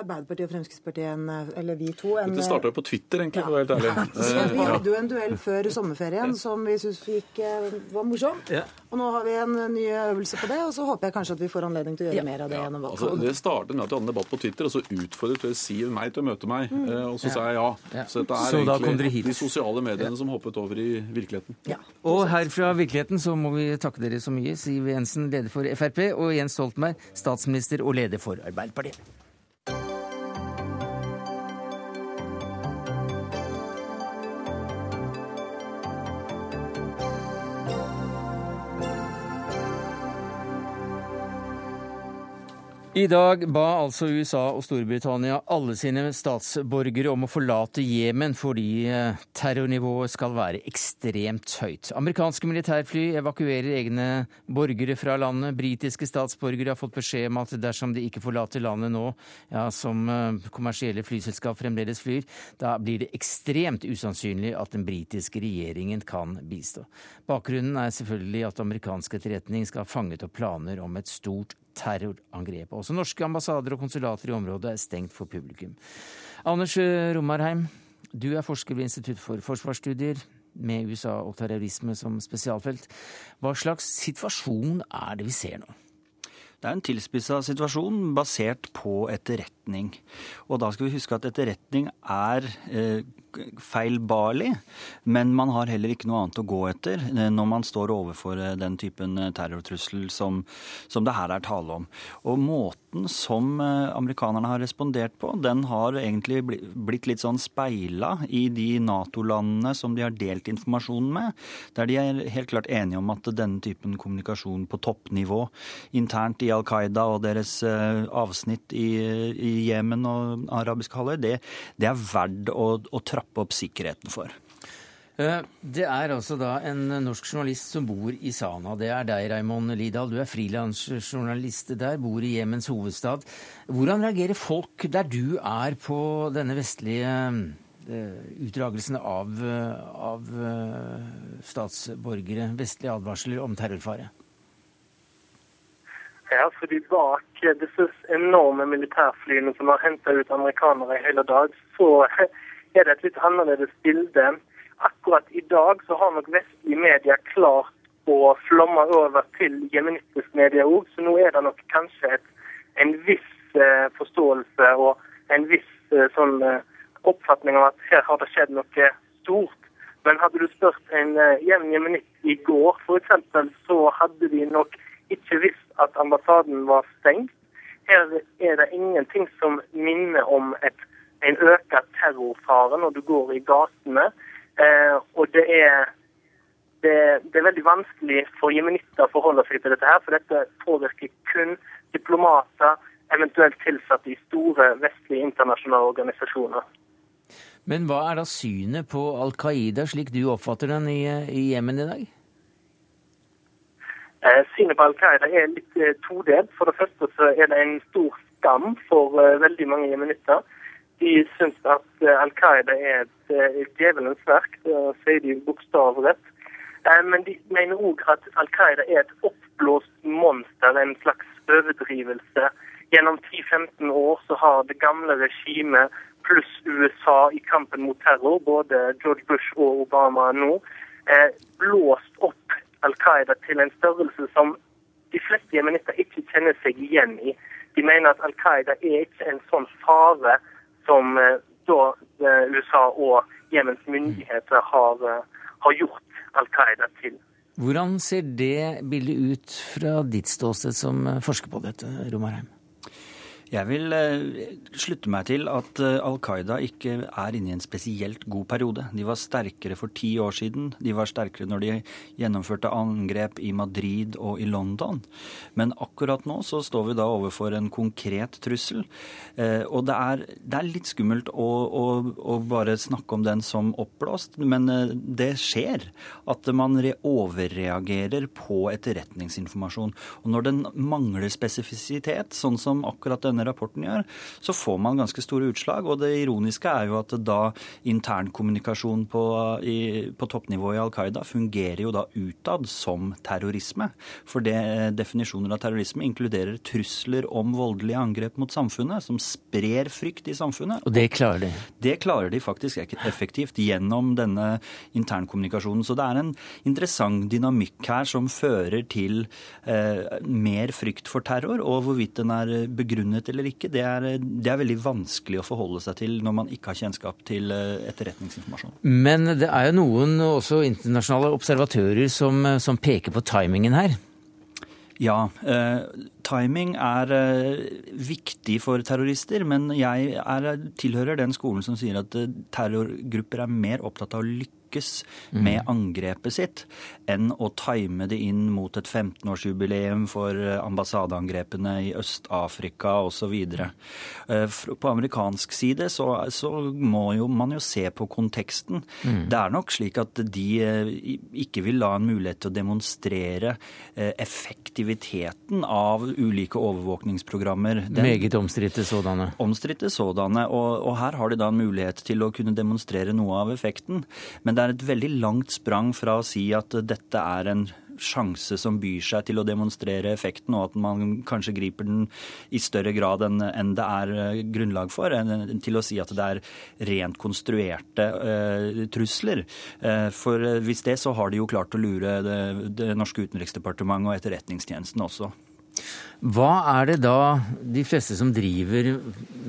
Arbeiderpartiet og Fremskrittspartiet en, eller vi to en Dette starta jo på Twitter, egentlig, for å være helt ærlig. Vi hadde jo en duell før sommerferien som vi syntes var morsom. Ja. Og nå har vi en ny øvelse på det, og så håper jeg kanskje at vi får anledning til å gjøre Ja. mer av det gjennom Altså, det startet med at vi hadde en debatt på Twitter, og så utfordret Siv meg til å møte meg. Mm. Og så sa jeg ja. Ja. Så dette er Så egentlig hit. de sosiale mediene som hoppet over i virkeligheten. Ja. Og her fra virkeligheten så må vi takke dere så mye. Siv Jensen, leder for Frp, og Jens Stoltenberg, statsminister og leder for Arbeiderpartiet. I dag ba altså USA og Storbritannia alle sine statsborgere om å forlate Jemen fordi eh, terrornivået skal være ekstremt høyt. Amerikanske militærfly evakuerer egne borgere fra landet. Britiske statsborgere har fått beskjed om at dersom de ikke forlater landet nå, ja, som eh, kommersielle flyselskap fremdeles flyr, da blir det ekstremt usannsynlig at den britiske regjeringen kan bistå. Bakgrunnen er selvfølgelig at amerikansk etterretning skal ha fanget opp planer om et stort terrorangrep. Også norske ambassader og konsulater i området er stengt for publikum. Anders Romarheim, du er forsker ved Institutt for forsvarsstudier med USA og terrorisme som spesialfelt. Hva slags situasjon er det vi ser nå? Det er en tilspissa situasjon basert på etterretning. Og da skal vi huske at etterretning er eh, feilbarlig, men man har heller ikke noe annet å gå etter eh, når man står overfor eh, den typen eh, terrortrussel som, som det her er tale om. Og måten som eh, amerikanerne har respondert på, den har egentlig blitt litt sånn speila i de Nato-landene som de har delt informasjonen med, der de er helt klart enige om at denne typen kommunikasjon på toppnivå internt i Al Qaida og deres eh, avsnitt i Jemen og arabiske halvøy, det, det er verdt å, å trappe opp sikkerheten for. Eh, Det er altså da en norsk journalist som bor i Sana. Det er deg, Raymond Lidahl. Du er frilansjournalist der, bor i Jemens hovedstad. Hvordan reagerer folk der du er på denne vestlige eh, utdragelsen av, eh, av statsborgere, vestlige advarsler om terrorfare? Ja, fordi bak disse enorme militærflyene som har henta ut amerikanere i hele dag, så er det et litt annerledes bilde. Akkurat i dag så har nok vestlige medier klart å flomme over til jemenittisk media òg, så nå er det nok kanskje et, en viss eh, forståelse og en viss eh, sånn eh, oppfatning av at her har det skjedd noe stort. Men hadde du spurt en uh, jemenitt i går f.eks., så hadde de nok ikke visst at ambassaden var stengt. Her er det ingenting som minner om et, en økt terrorfare når du går i gatene. Eh, og det er, det, det er veldig vanskelig for jemenitter å forholde seg til dette, her, for dette påvirker kun diplomater, eventuelt tilsatte i store vestlige internasjonale organisasjoner. Men hva er da synet på Al Qaida slik du oppfatter den i, i Jemen i dag? Eh, synet på Al Qaida er litt eh, todelt. For det første så er det en stor skam for eh, veldig mange jemenitter. De syns at eh, Al Qaida er et eh, djevelens verk, det sier de bokstavrett. Eh, men de mener òg at Al Qaida er et oppblåst monster, en slags overdrivelse. Gjennom 10-15 år så har det gamle regimet pluss USA i kampen mot terror, både George Bush og Obama nå, blåst opp Al Qaida til en størrelse som de fleste jemenitter ikke kjenner seg igjen i. De mener at Al Qaida er ikke en sånn fare som eh, da eh, USA og Jemens myndigheter har, har gjort Al Qaida til. Hvordan ser det bildet ut fra ditt ståsted som forsker på dette, Romarheim? Jeg vil eh, slutte meg til at eh, Al Qaida ikke er inne i en spesielt god periode. De var sterkere for ti år siden. De var sterkere når de gjennomførte angrep i Madrid og i London. Men akkurat nå så står vi da overfor en konkret trussel. Eh, og det er, det er litt skummelt å, å, å, bare snakke om den som oppblåst, men det skjer at man overreagerer på etterretningsinformasjon. Og når den mangler spesifisitet, sånn som akkurat denne denne rapporten gjør, så får man ganske store utslag. Og det ironiske er jo at da internkommunikasjon på, på toppnivå i Al Qaida fungerer jo da utad som terrorisme. For det, definisjoner av terrorisme inkluderer trusler om voldelige angrep mot samfunnet, som sprer frykt i samfunnet. Og det klarer de? Det klarer de faktisk effektivt gjennom denne internkommunikasjonen. Så det er en interessant dynamikk her som fører til eh, mer frykt for terror, og hvorvidt den er begrunnet eller ikke, det er, det er, veldig vanskelig å forholde seg til når man ikke har kjennskap til eh, etterretningsinformasjon. Men det er jo noen også internasjonale observatører som, som peker på timingen her? Ja, eh, timing er eh, viktig for terrorister, men jeg er, tilhører den skolen som sier at eh, terrorgrupper er mer opptatt av å lykkes mm. med angrepet sitt, enn å time det inn mot et 15-årsjubileum for eh, ambassadeangrepene i Øst-Afrika osv. Eh, på amerikansk side så, så, må jo man jo se på konteksten. Mm. Det er nok slik at de eh, ikke vil la en mulighet til å demonstrere effektiviteten av ulike overvåkningsprogrammer. Den, Meget omstridte sådanne. Omstridte sådanne. Og, og her har de da en mulighet til å kunne demonstrere noe av effekten. Men det det er et veldig langt sprang fra å si at dette er en sjanse som byr seg til å demonstrere effekten, og at man kanskje griper den i større grad enn, det er eh, grunnlag for, til å si at det er rent konstruerte uh, trusler. Uh, for hvis det, så har de jo klart å lure det, det norske utenriksdepartementet og Etterretningstjenesten også. Hva er det da de fleste som driver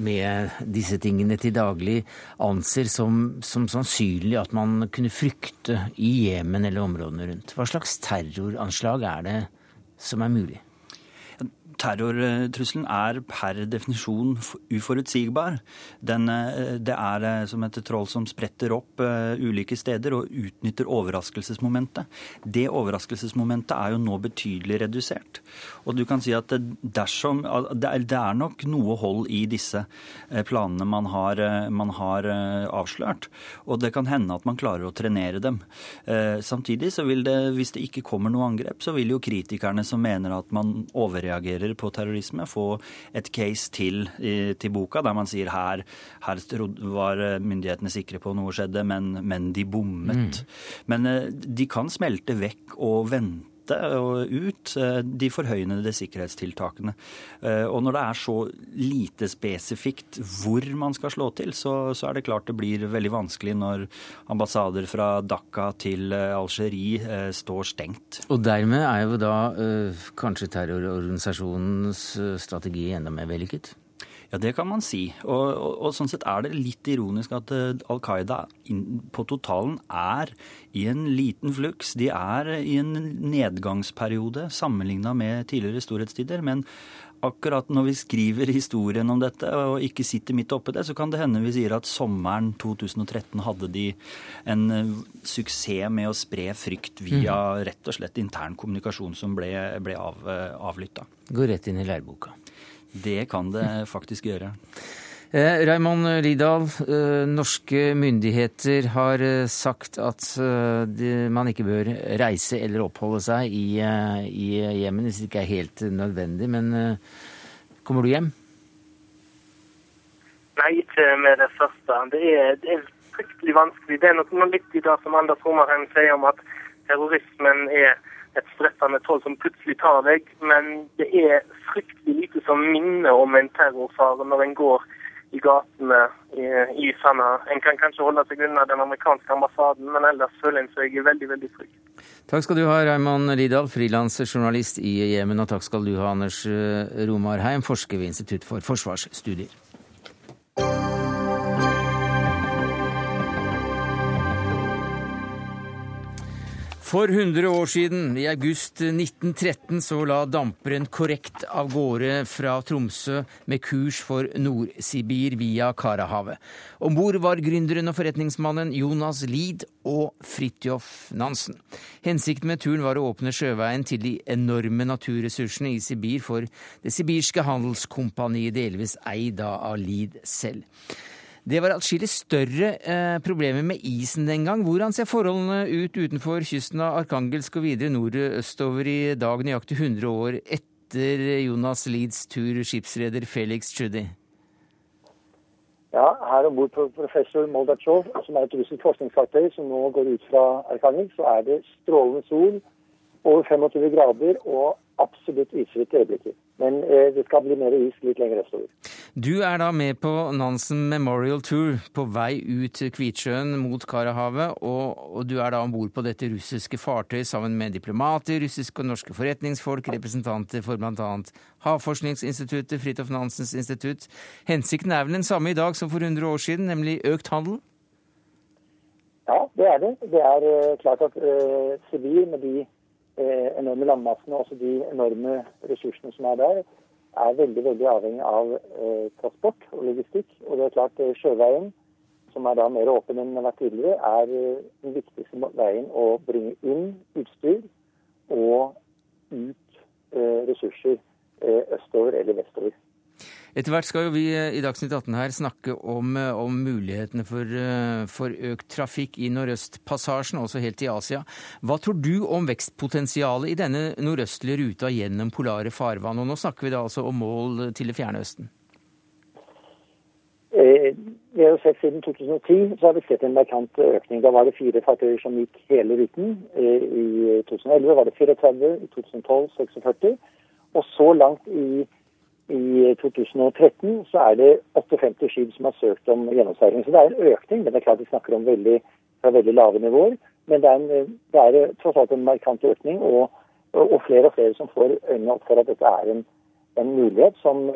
med disse tingene til daglig, anser som, som sannsynlig at man kunne frykte i Jemen eller områdene rundt? Hva slags terroranslag er det som er mulig? Terrortrusselen er per definisjon uforutsigbar. Den, eh, det er eh, som et troll som spretter opp uh, ulike steder og utnytter overraskelsesmomentet. Det overraskelsesmomentet er jo nå betydelig redusert. Og du kan si at dersom Det er, nok noe hold i disse planene man har, man har, avslørt. Og det kan hende at man klarer å trenere dem. Samtidig så vil det, hvis det ikke kommer noe angrep, så vil jo kritikerne som mener at man overreagerer på terrorisme, få et case til til boka, der man sier her, her var myndighetene sikre på noe skjedde, men, men de bommet. Mm. Men eh, de kan smelte vekk og vente og ut eh, de forhøyende sikkerhetstiltakene. Eh, og når det er så lite spesifikt hvor man skal slå til, så, så er det klart det blir veldig vanskelig når ambassader fra Dhaka til eh, Algerie står stengt. Og dermed er jo da kanskje terrororganisasjonens strategi enda mer vellykket? Ja, det kan man si. Og, og, og, sånn sett er det litt ironisk at uh, Al Qaida på totalen er i en liten fluks. De er i en nedgangsperiode sammenligna med tidligere storhetstider. Men akkurat når vi skriver historien om dette og ikke sitter midt oppi det, så kan det hende vi sier at sommeren 2013 hadde de en uh, suksess med å spre frykt via mm. rett og slett intern kommunikasjon som ble, ble av, uh, avlytta. Går rett inn i læreboka. Det kan det faktisk gjøre. Eh, Raymond Lidahl, eh, norske myndigheter har eh, sagt at eh, de, man ikke bør reise eller oppholde seg i, i Jemen hvis det ikke er helt nødvendig. Men kommer du hjem? Nei, ikke med det første. Det er, det er fryktelig vanskelig. Det er noe litt i det som Anders Romarheim sier om at terrorismen er et stressende troll som plutselig tar deg, men det er fryktelig lite som minner om en terrorfare når en går i gatene i, i. En kan kanskje holde seg unna den amerikanske ambassaden, men ellers føler en seg veldig, veldig trygg. Takk skal du ha, Raymond Lidahl, frilansjournalist i Jemen, og takk skal du ha, Anders Romarheim, forsker ved Institutt for forsvarsstudier. For 100 år siden, i august 1913, så la damperen korrekt av gårde fra Tromsø med kurs for Nord-Sibir via Karahavet. Om bord var gründeren og forretningsmannen Jonas Lid og Fridtjof Nansen. Hensikten med turen var å åpne sjøveien til de enorme naturressursene i Sibir for Det sibirske handelskompaniet, delvis eid av Lid selv. Det var atskillig større eh, problemer med isen den gang. Hvordan ser forholdene ut utenfor kysten av Arkangelsk og videre nordøstover i dag, nøyaktig 100 år etter Jonas Leeds tur, skipsreder Felix Tschudi? Ja, her om bord på professor Moldatsjov, som er et russisk forskningsfartøy som nå går ut fra Arkangelsk, så er det strålende sol, over 25 grader og absolutt isfritt øyeblikket. Men eh, det skal bli mer is litt lenger østover. Du er da med på Nansen Memorial Tour på vei ut Kvitsjøen mot Karahavet, og, og du er da om bord på dette russiske fartøyet sammen med diplomater, russiske og norske forretningsfolk, representanter for bl.a. Havforskningsinstituttet, Fridtjof Nansens institutt. Hensikten er vel den samme i dag som for 100 år siden, nemlig økt handel? Ja, det er det. Det er uh, klart at uh, Sibir med de Eh, enorme landmassene og de enorme ressursene som er der, er veldig veldig avhengig av eh, transport og logistikk. Og det er klart eh, sjøveien, som er da mer åpen enn den har vært tidligere, er eh, den viktigste veien å bringe inn utstyr og ut eh, ressurser eh, østover eller vestover. Etter hvert skal jo vi eh, i Dagsnytt 18 her snakke om, eh, om mulighetene for, eh, for, økt trafikk i Nordøstpassasjen, også helt i Asia. Hva tror du om vekstpotensialet i denne nordøstlige ruta gjennom polare farvann? Og nå snakker vi da altså om mål til det fjerne Østen. Vi har jo sett Siden 2010 så har vi sett en markant økning. Da var det fire fartøyer som gikk hele ruten. I 2011 var det 34, i 2012 46. Og så langt i i 2013 så er det 58 skip som har søkt om gjennomseiling. Så det er en økning, men det er klart vi snakker om veldig, fra veldig lave nivåer. Men det er, en, det er tross alt en markant økning, og, og, flere og flere som får øynene opp for at dette er en, en mulighet som,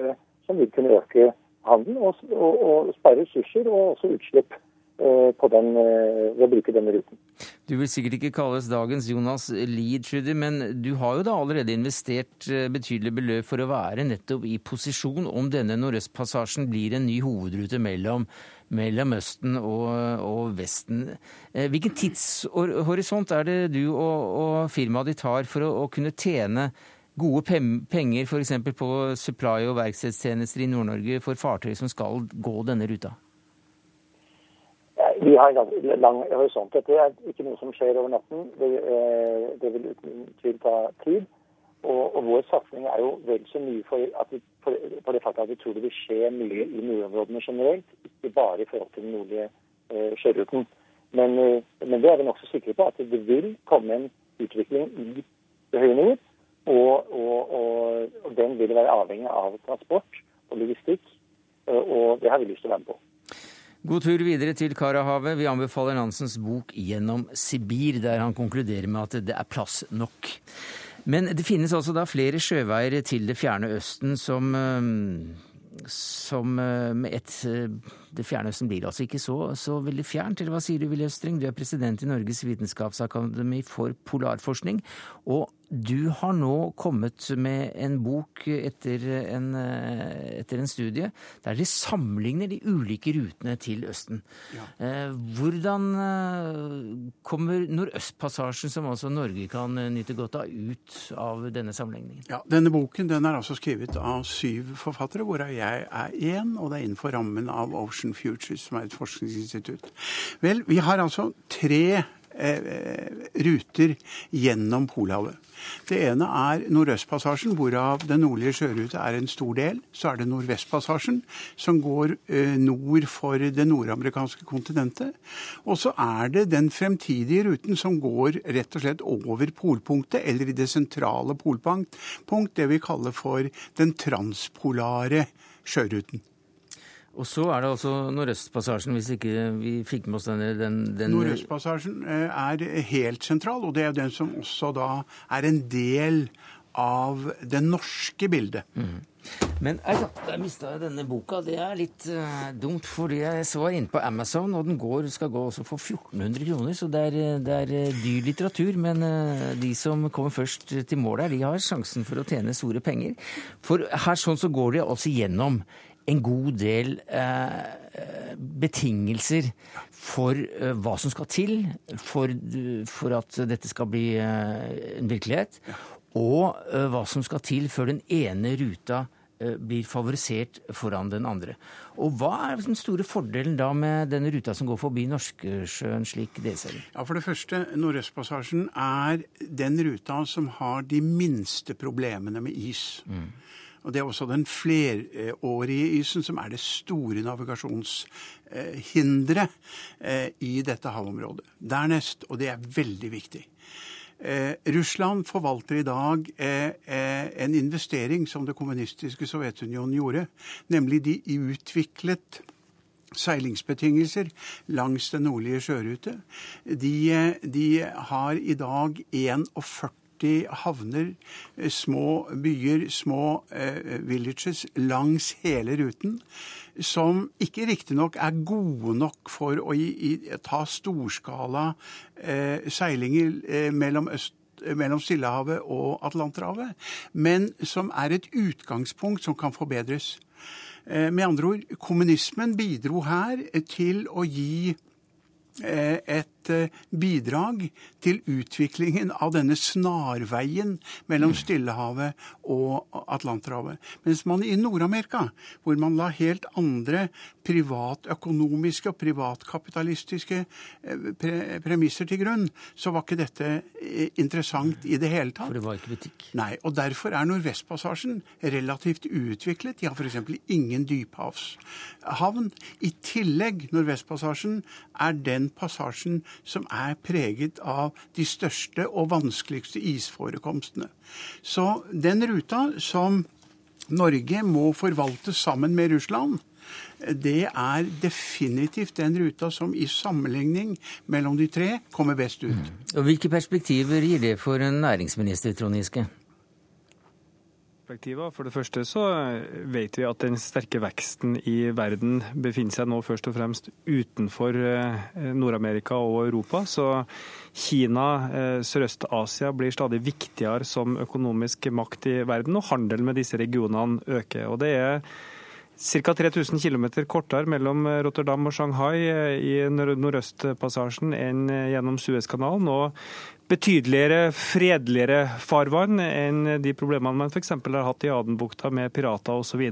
som, vil kunne øke handelen og, og, og spare ressurser og også utslipp Eh, den, eh, ved å bruke denne ruten. Du vil sikkert ikke kalles dagens Jonas Lied, men du har jo da allerede investert eh, betydelige beløp for å være nettopp i posisjon om denne Nordøstpassasjen blir en ny hovedrute mellom, mellom Østen og, og, Vesten. Hvilken tidshorisont er det du og, og firmaet ditt har for å, å kunne tjene gode penger f.eks. på supply- og verkstedstjenester i Nord-Norge for fartøy som skal gå denne ruta? Vi har en lang horisont. Dette er ikke noe som skjer over natten. Det, eh, det vil uten tvil ta tid. Og, og, vår satsing er jo vel så mye for, vi, for, for, det faktum at vi tror det vil skje mye i nordområdene generelt, ikke bare i forhold til den nordlige eh, sjøruten. Men, eh, men, det er vi nokså sikre på, at det vil komme en utvikling i det høye nord. Og, og, og den vil være avhengig av transport og logistikk. Eh, og det har vi lyst til å være med på. God tur videre til Karahavet. Vi anbefaler Nansens bok 'Gjennom Sibir', der han konkluderer med at det er plass nok. Men det finnes altså da flere sjøveier til det fjerne Østen som, som eh, med ett eh, Det fjerne Østen blir altså ikke så, så veldig fjernt, eller hva sier du, Willy Østring? Du er president i Norges vitenskapsakademi for polarforskning. Og du har nå kommet med en bok etter en, eh, etter en studie der dere sammenligner de ulike rutene til Østen. Ja. Hvordan kommer Nordøstpassasjen, som også Norge kan nyte godt av, ut av denne sammenligningen? Ja, Denne boken den er altså skrevet av syv forfattere, hvorav jeg er én, og det er innenfor rammen av Ocean Futures, som er et forskningsinstitutt. Vel, vi har altså tre eh, ruter gjennom Polhavet. Det ene er Nordøstpassasjen, hvorav den nordlige sjørute er en stor del. Så er det Nordvestpassasjen, som går eh, nord for det nordamerikanske kontinentet. Og så er det den fremtidige ruten som går rett og slett over polpunktet, eller i det sentrale polpunkt, det vi kaller for den transpolare sjøruten. Og så er det altså Nordøstpassasjen, hvis ikke vi fikk med oss denne den, den... Nordøstpassasjen eh, er helt sentral, og det er den som også da er en del av det norske bildet. Mm. Men altså, der mista jeg denne boka. Det er litt uh, dumt, fordi jeg så inne på Amazon, og den går, skal gå også for 1400 kroner. Så det er, det er dyr litteratur. Men uh, de som kommer først til målet, de har sjansen for å tjene store penger. For her sånn så går de altså gjennom en god del eh, betingelser for eh, hva som skal til for, for at dette skal bli eh, en virkelighet, og eh, hva som skal til før den ene ruta eh, blir favorisert foran den andre. Og Hva er den store fordelen da med denne ruta som går forbi Norskesjøen, slik det ser det? Ja, For det første, Nordøstpassasjen er den ruta som har de minste problemene med is. Mm. Og Det er også den flerårige isen som er det store navigasjonshinderet eh, i dette havområdet. Dernest, og det er veldig viktig Eh, Russland forvalter i dag eh, en investering som det kommunistiske Sovjetunionen gjorde. Nemlig de utviklet seilingsbetingelser langs den nordlige sjørute. De, de har i dag 41 40 havner, eh, små byer, små eh, villages langs hele ruten, som ikke riktignok er gode nok for å ta storskala eh, seilinger mellom øst mellom Stillehavet og Atlanterhavet, men som er et utgangspunkt som kan forbedres. Med andre ord, kommunismen bidro her til å gi et Eh, bidrag til utviklingen av denne snarveien mellom mm. Stillehavet og Atlanterhavet. Mens man i Nord-Amerika, hvor man la helt andre privatøkonomiske og privatkapitalistiske eh, pre premisser til grunn, så var ikke dette eh, interessant i det hele tatt. For det var ikke butikk? Nei. Og derfor er Nordvestpassasjen relativt uutviklet. De har f.eks. ingen dyphavshavn. I tillegg, Nordvestpassasjen er den passasjen som er preget av de største og vanskeligste isforekomstene. Så den ruta som Norge må forvalte sammen med Russland, det er definitivt den ruta som i sammenligning mellom de tre kommer best ut. Mm. Og Hvilke perspektiver gir det for en næringsminister, Trond Giske? Perspektiver. For det første så vet vi at den sterke veksten i verden befinner seg nå først og fremst utenfor eh, Nord-Amerika og Europa. Så Kina, eh, Sørøst-Asia blir stadig viktigere som økonomisk makt i verden, og handelen med disse regionene øker. Og det er Ca. 3000 km kortere mellom Rotterdam og Shanghai eh, i Nordøstpassasjen enn gjennom Suezkanalen. Og betydeligere fredeligere farvann enn de problemene man f.eks. har hatt i Adenbukta med pirater osv.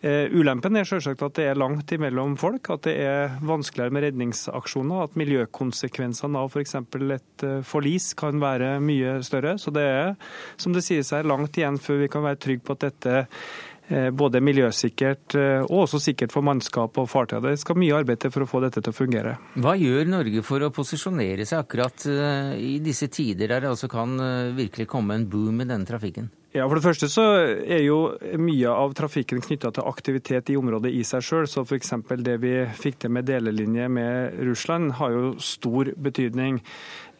Uh, ulempen er selvsagt at det er langt imellom folk, at det er vanskeligere med redningsaksjoner, at miljøkonsekvensene av f.eks. For et uh, forlis kan være mye større. Så det er, som det sies her, langt igjen før vi kan være trygge på at dette Eh, både miljøsikkert eh, og også sikkert for mannskap og fartøy. Det skal mye arbeid til for å få dette til å fungere. Hva gjør Norge for å posisjonere seg akkurat eh, i disse tider der det altså kan virkelig komme en boom i denne trafikken? Ja, For det første så er jo mye av trafikken knytta til aktivitet i området i seg sjøl. Så f.eks. det vi fikk til med delelinje med Russland har jo stor betydning.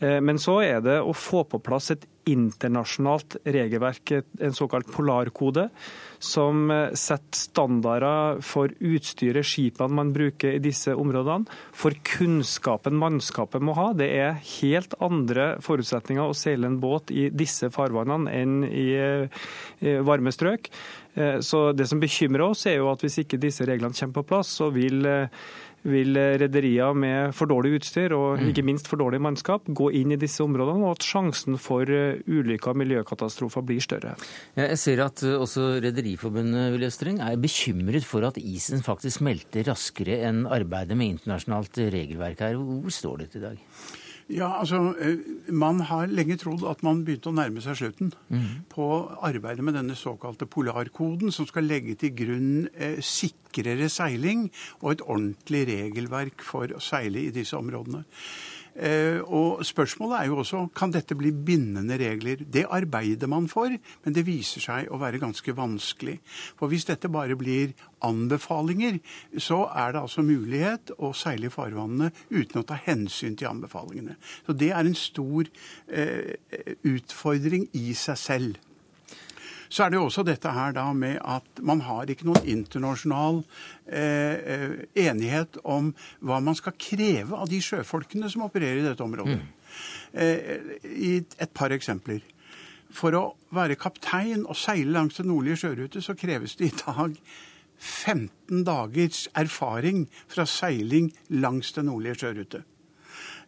Men så er det å få på plass et internasjonalt regelverk, en såkalt polarkode, som setter standarder for utstyret skipene man bruker i disse områdene, for kunnskapen mannskapet må ha. Det er helt andre forutsetninger å seile en båt i disse farvannene enn i varme strøk. Så Det som bekymrer oss, er jo at hvis ikke disse reglene kommer på plass, så vil vil rederier med for dårlig utstyr og mm. ikke minst for dårlig mannskap gå inn i disse områdene, og at sjansen for eh, ulykker og miljøkatastrofer blir større. Jeg ser at eh, også Rederiforbundet er bekymret for at isen faktisk smelter raskere enn arbeidet med internasjonalt regelverk her. Hvor står dette i dag? Ja, altså, eh, Man har lenge trodd at man begynte å nærme seg slutten mm. på arbeidet med denne såkalte polarkoden, som skal legge til grunn eh, sikrere seiling og et ordentlig regelverk for å seile i disse områdene. Eh, og Spørsmålet er jo også kan dette bli bindende regler. Det arbeider man for, men det viser seg å være ganske vanskelig. For hvis dette bare blir anbefalinger, så er det altså mulighet å seile i farvannene uten å ta hensyn til anbefalingene. Så det er en stor eh, utfordring i seg selv. Så er det jo også dette her da med at man har ikke noen internasjonal eh, eh, enighet om hva man skal kreve av de sjøfolkene som opererer i dette området. Mm. Eh, I et par eksempler. For å være kaptein og seile langs den nordlige sjørute, så kreves det i dag 15 dagers erfaring fra seiling langs den nordlige sjørute.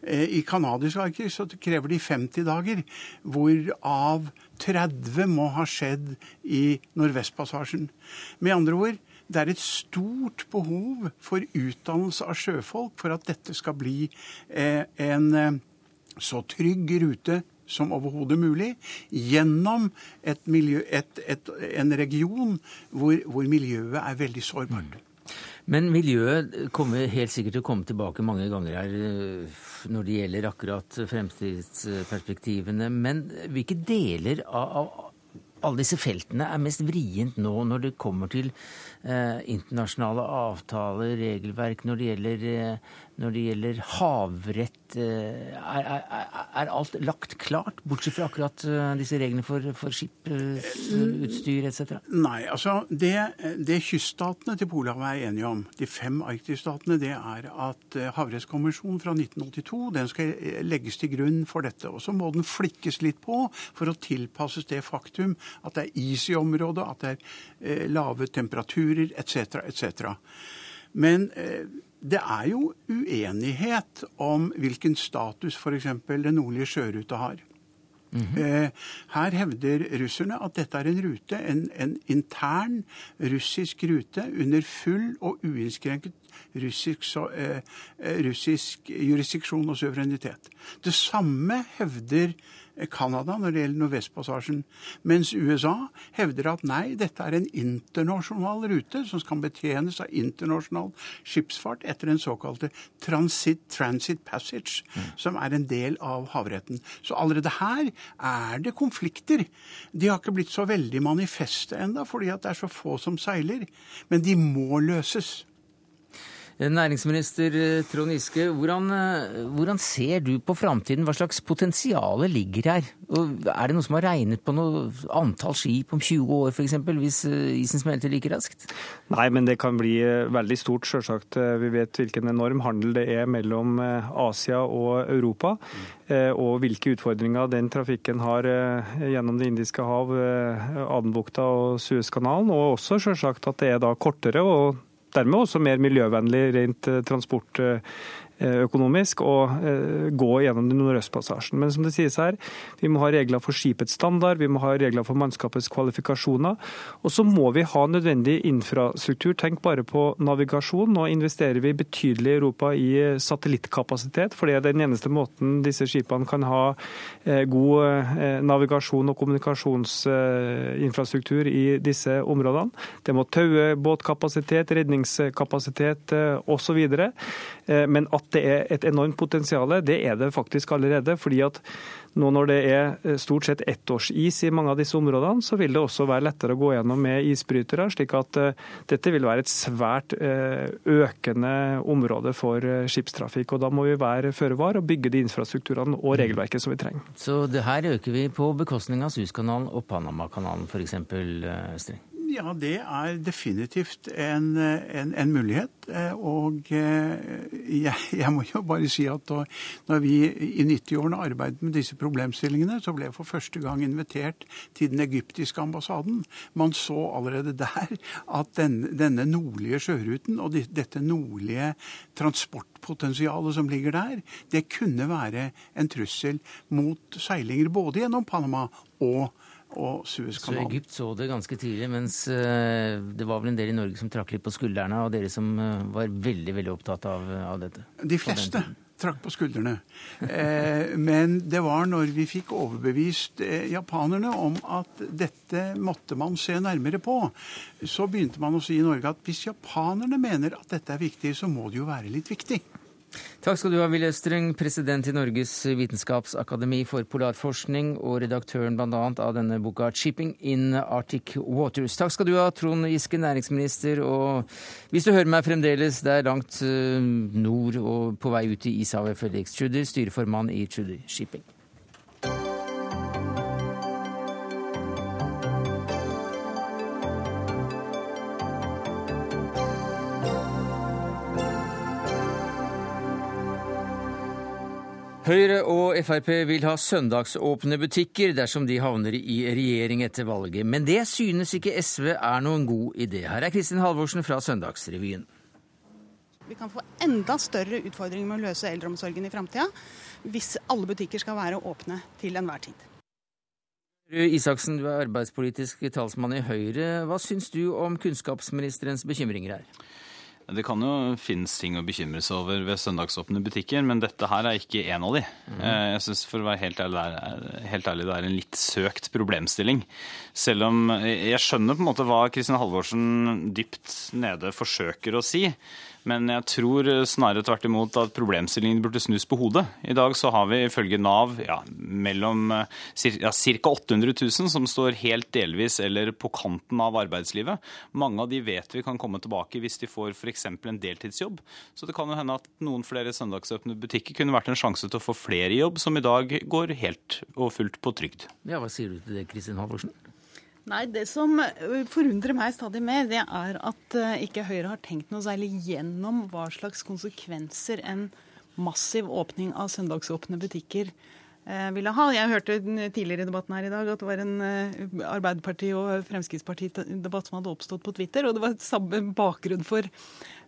Eh, I kanadisk arktis så krever de 50 dager, hvorav 30 må ha skjedd i Nordvestpassasjen. Med andre ord, det er et stort behov for utdannelse av sjøfolk for at dette skal bli eh, en eh, så trygg rute som overhodet mulig, gjennom et miljø, et, et, en region hvor, hvor, miljøet er veldig sårbart. Men miljøet kommer helt sikkert til å komme tilbake mange ganger her eh, når det gjelder akkurat fremtidsperspektivene. Men hvilke deler av, alle disse feltene er mest vrient nå når det kommer til eh, internasjonale avtaler, regelverk, når det gjelder eh, når det gjelder havrett, eh, er, er, er, alt lagt klart? Bortsett fra akkurat eh, disse reglene for, for skipsutstyr etc.? Nei, altså det, det, kyststatene til Polhavet er enige om, de fem arktisstatene, det er at eh, Havrettskonvensjonen fra 1982 den skal legges til grunn for dette. Og så må den flikkes litt på for å tilpasses det faktum at det er is i området, at det er lave temperaturer etc. etc. Men det er jo uenighet om hvilken status f.eks. den nordlige sjørute har. Mm -hmm. Her hevder russerne at dette er en rute, en, en, intern russisk rute under full og uinnskrenket russisk, eh, russisk jurisdiksjon og suverenitet. Det samme hevder Canada når det gjelder Nordvestpassasjen. Mens USA hevder at nei, dette er en internasjonal rute som skal betjenes av internasjonal skipsfart etter den såkalte transit, transit passage, mm. som er en del av havretten. Så allerede her er det konflikter. De har ikke blitt så veldig manifeste enda, fordi at det er så få som seiler. Men de må løses. Næringsminister eh, Trond Giske, hvordan, eh, hvordan, ser du på framtiden? Hva slags potensial ligger her? Og er det noe som har regnet på noe antall skip om 20 år f.eks., hvis eh, isen smelter like raskt? Nei, men det kan bli veldig stort, sjølsagt. Vi vet hvilken enorm handel det er mellom Asia og Europa. Og hvilke utfordringer den trafikken har gjennom Det indiske hav, Adenbukta og Suezkanalen. Og også sjølsagt at det er da kortere og dermed også mer miljøvennlig rent eh, transport eh, økonomisk å eh, gå gjennom den Nordøstpassasjen. Men som det sies her, vi må ha regler for skipets standard, vi må ha regler for mannskapets kvalifikasjoner. Og så må vi ha nødvendig infrastruktur. Tenk bare på navigasjon. Nå investerer vi betydelig i Europa i eh, satellittkapasitet, for det er den eneste måten disse skipene kan ha god navigasjon og kommunikasjonsinfrastruktur i disse områdene. Det må taue båtkapasitet, redningskapasitet osv. Men at det er et enormt potensial, det er det faktisk allerede. fordi at nå når det er eh, stort sett ettårsis i mange av disse områdene, så vil det også være lettere å gå gjennom med isbrytere. slik at uh, dette vil være et svært uh, økende område for skipstrafikk. og Da må vi være føre var og bygge de infrastrukturene og regelverket som vi trenger. Så det her øker vi på bekostning av Suezkanalen og Panamakanalen f.eks., Streng? Ja, det er definitivt en, en, en mulighet. Eh, og eh, jeg, jeg, må jo bare si at da når vi i 90-årene arbeidet med disse problemstillingene, så ble jeg for første gang invitert til den egyptiske ambassaden. Man så allerede der at den, denne nordlige sjøruten og dette nordlige transportpotensialet som ligger der, det kunne være en trussel mot seilinger både gjennom Panama og og Suezkanalen. Så Egypt så det ganske tidlig, mens eh, det var vel en del i Norge som trakk litt på skuldrene, og dere som eh, var veldig veldig opptatt av, av dette? De fleste trakk på skuldrene. Eh, men det var når vi fikk overbevist japanerne om at dette måtte man se nærmere på, så begynte man å si i Norge at hvis japanerne mener at dette er viktig, så må det jo være litt viktig. Takk skal du ha, Will Østreng, president i Norges vitenskapsakademi for polarforskning og redaktøren bl.a. av denne boka 'Shipping in Arctic Waters'. Takk skal du ha, Trond Giske, næringsminister. Og hvis du hører meg fremdeles, det er langt eh, nord og på vei ut i ishavet, Felix Tschudi, styreformann i Tschudi Shipping. Høyre og Frp vil ha søndagsåpne butikker dersom de havner i regjering etter valget. Men det synes ikke SV er noen god idé. Her er Kristin Halvorsen fra Søndagsrevyen. Vi kan få enda større utfordringer med å løse eldreomsorgen i framtida hvis alle butikker skal være åpne til enhver tid. Isaksen, du er arbeidspolitisk talsmann i Høyre. Hva syns du om kunnskapsministerens bekymringer her? Det kan jo finnes ting å bekymre seg over ved søndagsåpne butikker, men dette her er ikke en av de. Mm. Jeg synes for å være helt ærlig, er, helt ærlig, det er en litt søkt problemstilling. Selv om jeg skjønner på en måte hva Kristin Halvorsen dypt nede forsøker å si. Men jeg tror snarere tvert imot at problemstillingen burde snus på hodet. I dag så har vi ifølge Nav ja, mellom ca. 800 000 som står helt delvis eller på kanten av arbeidslivet. Mange av de vet vi kan komme tilbake hvis de får f.eks. en deltidsjobb. Så det kan jo hende at noen flere søndagsåpne butikker kunne vært en sjanse til å få flere i jobb som i dag går helt og fullt på trygd. Ja, Hva sier du til det, Kristin Halvorsen? Nei, Det som øh, forundrer meg stadig mer, det er at øh, ikke Høyre har tenkt noe særlig gjennom hva slags konsekvenser en massiv åpning av søndagsåpne butikker øh, ville ha. Jeg hørte tidligere i debatten her i dag at det var en Arbeiderparti- og Fremskrittsparti-debatt som hadde oppstått på Twitter, og det var samme bakgrunn for,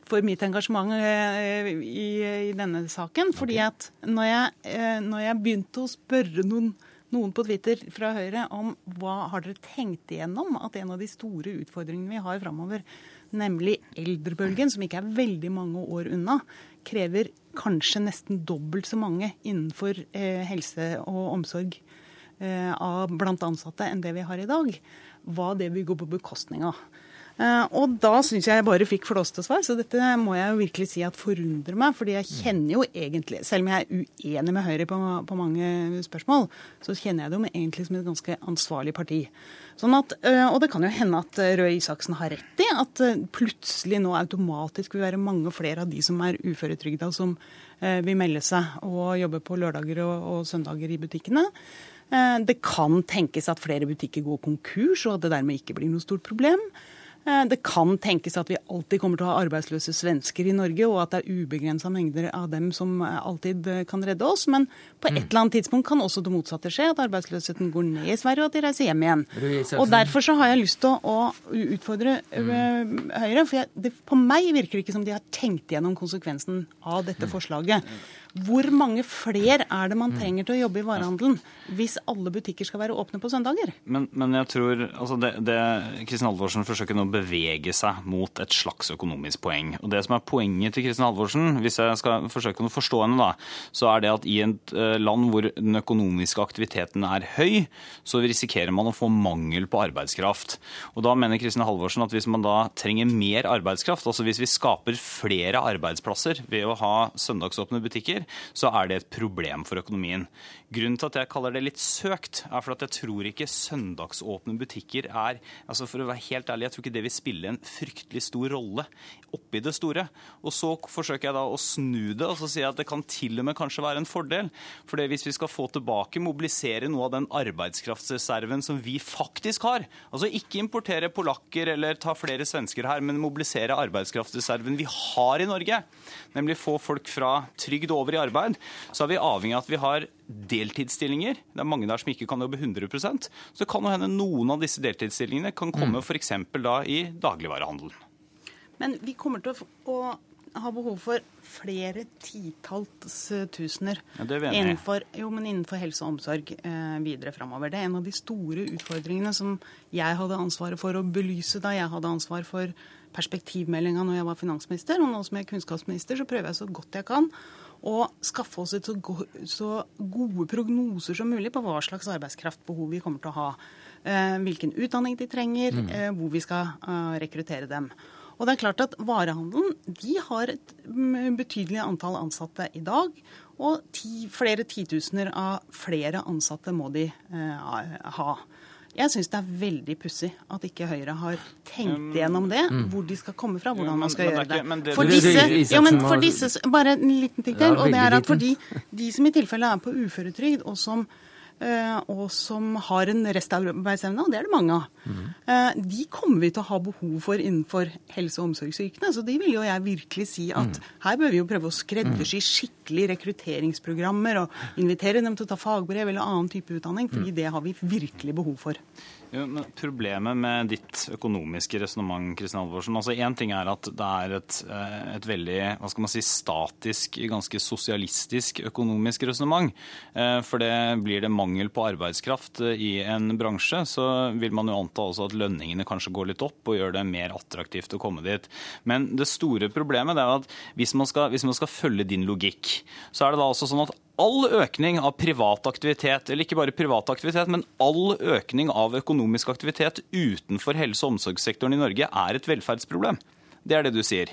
for mitt engasjement i, i, denne saken. Fordi at når jeg, når jeg begynte å spørre noen noen på Twitter fra Høyre om hva har dere tenkt igjennom at en av de store utfordringene vi har framover, nemlig eldrebølgen, som ikke er veldig mange år unna, krever kanskje nesten dobbelt så mange innenfor eh, helse og omsorg eh, av blant ansatte enn det vi har i dag, hva det vil gå på bekostning av. Eh, og da syns jeg jeg bare fikk flåste svar, så dette må jeg jo virkelig si at forundrer meg. fordi jeg kjenner jo egentlig, selv om jeg er uenig med Høyre på, på mange spørsmål, så kjenner jeg dem egentlig som et ganske ansvarlig parti. Sånn at, eh, og det kan jo hende at eh, Røe Isaksen har rett i at plutselig nå automatisk vil være mange flere av de som er uføretrygda, som vil melde seg og jobbe på lørdager og, og søndager i butikkene. Det kan tenkes at flere butikker går konkurs, og at det dermed ikke blir noe stort problem. Eh, det kan tenkes at vi alltid kommer til å ha arbeidsløse svensker i Norge, og at det er ubegrensa mengder av dem som eh, alltid eh, kan redde oss. Men på et mm. eller annet tidspunkt kan også det motsatte skje, at arbeidsløsheten går ned i Sverige, og at de reiser hjem igjen. Og Derfor så har jeg lyst til å, utfordre mm. Høyre. For jeg, det, på meg virker det ikke som de har tenkt gjennom konsekvensen av dette mm. forslaget. Hvor mange fler er det man trenger til å jobbe i varehandelen hvis alle butikker skal være åpne på søndager? Men, men jeg tror altså det, det, Kristin Halvorsen forsøker nå å bevege seg mot et slags økonomisk poeng. Og Det som er poenget til Kristin Halvorsen, hvis jeg skal forsøke å forstå henne, da, så er det at i et eh, land hvor den økonomiske aktiviteten er høy, så risikerer man å få mangel på arbeidskraft. Og Da mener Kristin Halvorsen at hvis man da trenger mer arbeidskraft, altså hvis vi skaper flere arbeidsplasser ved å ha søndagsåpne butikker, så er det et problem for økonomien. Grunnen til at jeg kaller det litt søkt, er for at jeg tror ikke søndagsåpne butikker er altså For å være helt ærlig, jeg tror ikke det vil spille en fryktelig stor rolle oppi det store. Og så forsøker jeg da å snu det og så sier jeg at det kan til og med kanskje være en fordel. For hvis vi skal få tilbake, mobilisere noe av den arbeidskraftsreserven som vi faktisk har, altså ikke importere polakker eller ta flere svensker her, men mobilisere arbeidskraftsreserven vi har i Norge, nemlig få folk fra trygd over i arbeid, så er vi avhengig av at vi har deltidsstillinger. Det er mange der som ikke kan jobbe 100% Så det kan jo hende noen av disse deltidsstillingene kan komme mm. f.eks. da i dagligvarehandelen. Men vi kommer til å ha behov for flere titalls tusener ja, innenfor, jo, innenfor, helse og omsorg eh, videre framover. Det er en av de store utfordringene som jeg hadde ansvaret for å belyse da jeg hadde ansvar for perspektivmeldinga når jeg var finansminister. Og nå som jeg er kunnskapsminister, så prøver jeg så godt jeg kan å skaffe oss et så, gode prognoser som mulig på hva slags arbeidskraftbehov vi kommer til å ha. Eh, hvilken utdanning de trenger, mm. eh, hvor vi skal uh, rekruttere dem. Og det er klart at Varehandelen de har et betydelig antall ansatte i dag. Og ti, flere titusener av flere ansatte må de ha. Jeg syns det er veldig pussig at ikke Høyre har tenkt gjennom det. Mm. Hvor de skal komme fra, hvordan man skal gjøre det. For disse, ja, men for disse, Bare en liten ting til. og det er at fordi de som i tilfelle er på uføretrygd, og som og som har en restarbeidsevne, og det er det mange av. Mm. De kommer vi til å ha behov for innenfor helse- og omsorgsyrkene. Så de vil jo jeg virkelig si at mm. her bør vi jo prøve å skreddersy mm. skikkelig rekrutteringsprogrammer og invitere dem til å ta fagbrev eller annen type utdanning, fordi mm. det har vi virkelig behov for. Jo, problemet med ditt økonomiske resonnement Kristian Halvorsen, altså Én ting er at det er et, eh, et, veldig hva skal man si, statisk, ganske sosialistisk økonomisk resonnement. Eh, for det blir det mangel på arbeidskraft eh, i en bransje, så vil man jo anta også at lønningene kanskje går litt opp og gjør det mer attraktivt å komme dit. Men det store problemet er at hvis man skal, hvis man skal følge din logikk, så er det da også sånn at all økning av privat aktivitet, eller ikke bare privat aktivitet, men all økning av økonomisk aktivitet utenfor helse- og omsorgssektoren i Norge er et velferdsproblem. Det er det du sier.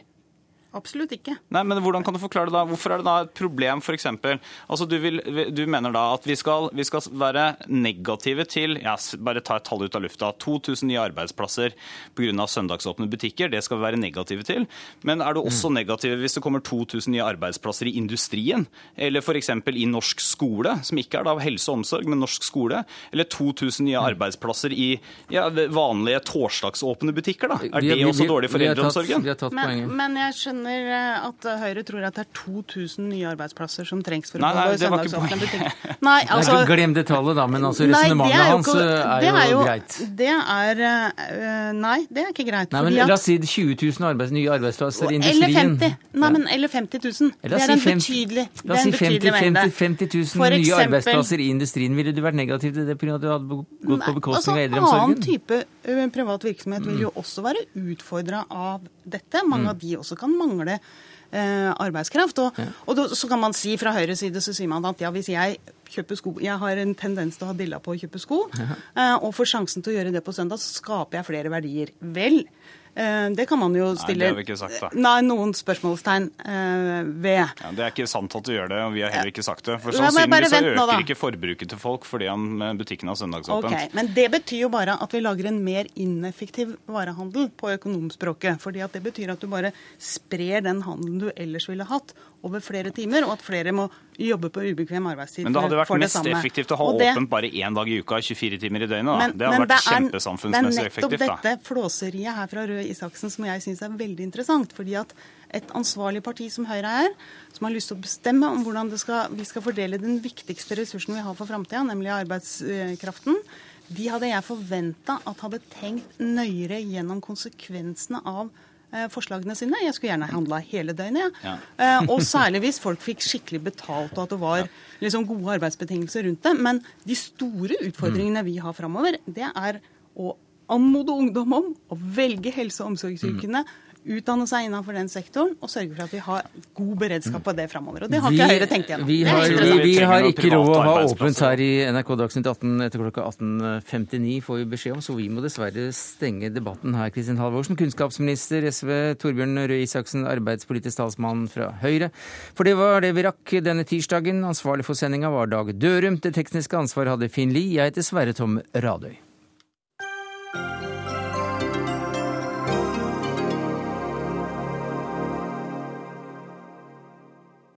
Absolutt ikke. Nei, men Hvordan kan du forklare det da? Hvorfor er det da et problem, f.eks.? Altså, du, vil, du mener da at vi skal, vi skal være negative til ja, Bare ta et tall ut av lufta. 2000 nye arbeidsplasser pga. søndagsåpne butikker. Det skal vi være negative til. Men er du også mm. negativ hvis det kommer 2000 nye arbeidsplasser i industrien? Eller f.eks. i norsk skole, som ikke er da helse og omsorg, men norsk skole? Eller 2000 nye mm. arbeidsplasser i ja, vanlige torsdagsåpne butikker? da? Er det også dårlig for eldreomsorgen? Men, men jeg skjønner skjønner eh, at Høyre tror at det er 2000 nye arbeidsplasser som trengs for å holde søndagsåpne butikker. Nei, altså, ikke glem det tallet, da, men altså resonnementet hans eh, er, jo, er jo greit. Det er uh, Nei, det er ikke greit. Nei, men La oss si 20 000 arbeids, nye arbeidsplasser i industrien. Eller 50. Nei, men, eller 50 000. Det er en betydelig, La oss si 50, 50, 50 000 nye arbeidsplasser i industrien. Ville du vært negativ til det pga. at du hadde gått på bekostning altså, av eldreomsorgen? Annen type privat virksomhet vil jo også være utfordra av dette. Mange mm. av de også kan mangle eh, arbeidskraft. Og, ja. og da, så kan man si fra Høyres side så sier man at ja, hvis jeg kjøper sko Jeg har en tendens til å ha dilla på å kjøpe sko, ja. eh, og får sjansen til å gjøre det på søndag, så skaper jeg flere verdier. Vel, det kan man jo stille Nei, det har vi ikke sagt, da. Nei, noen spørsmålstegn uh, ved. Ja, det er ikke sant at du gjør det, og vi har heller ikke sagt det. For sannsynligvis øker nå, ikke forbruket til folk fordi butikken har søndagsåpent. Okay, men det betyr jo bare at vi lager en mer ineffektiv varehandel på økonomspråket. fordi at det betyr at du bare sprer den handelen du ellers ville hatt, over flere timer, og at flere må jobbe på ubekvem arbeidstid. Men det hadde vært mest effektivt å ha det, åpent bare én dag i uka, 24 timer i døgnet. Da. Men, det hadde vært det kjempesamfunnsmessig effektivt. Det er nettopp dette flåseriet her fra Røe Isaksen som jeg syns er veldig interessant. fordi at et ansvarlig parti som Høyre er, som har lyst til å bestemme om hvordan skal, vi skal fordele den viktigste ressursen vi har for framtida, nemlig arbeidskraften, de hadde jeg forventa at hadde tenkt nøyere gjennom konsekvensene av forslagene sine. Jeg skulle gjerne handla hele døgnet, Ja. Ja. Eh, og særlig hvis folk fikk skikkelig betalt og at det var liksom, gode arbeidsbetingelser rundt det. Men de store utfordringene vi har framover, det er å anmode ungdom om å velge helse- og omsorgsyrkene. Utdanne seg innenfor den sektoren og sørge for at vi har god beredskap på det framover. Og det har ikke Høyre tenkt gjennom. Vi har, vi, vi har ikke råd å ha åpent her i NRK Dagsnytt 18 etter klokka 18.59, får vi beskjed om, så vi må dessverre stenge debatten her. Kristin Halvorsen, kunnskapsminister SV, Torbjørn Røe Isaksen, arbeidspolitisk talsmann fra Høyre. For det var det vi rakk denne tirsdagen. Ansvarlig for sendinga var Dag Dørum. Det tekniske ansvaret hadde Finn Lie. Jeg heter Sverre Tom Radøy.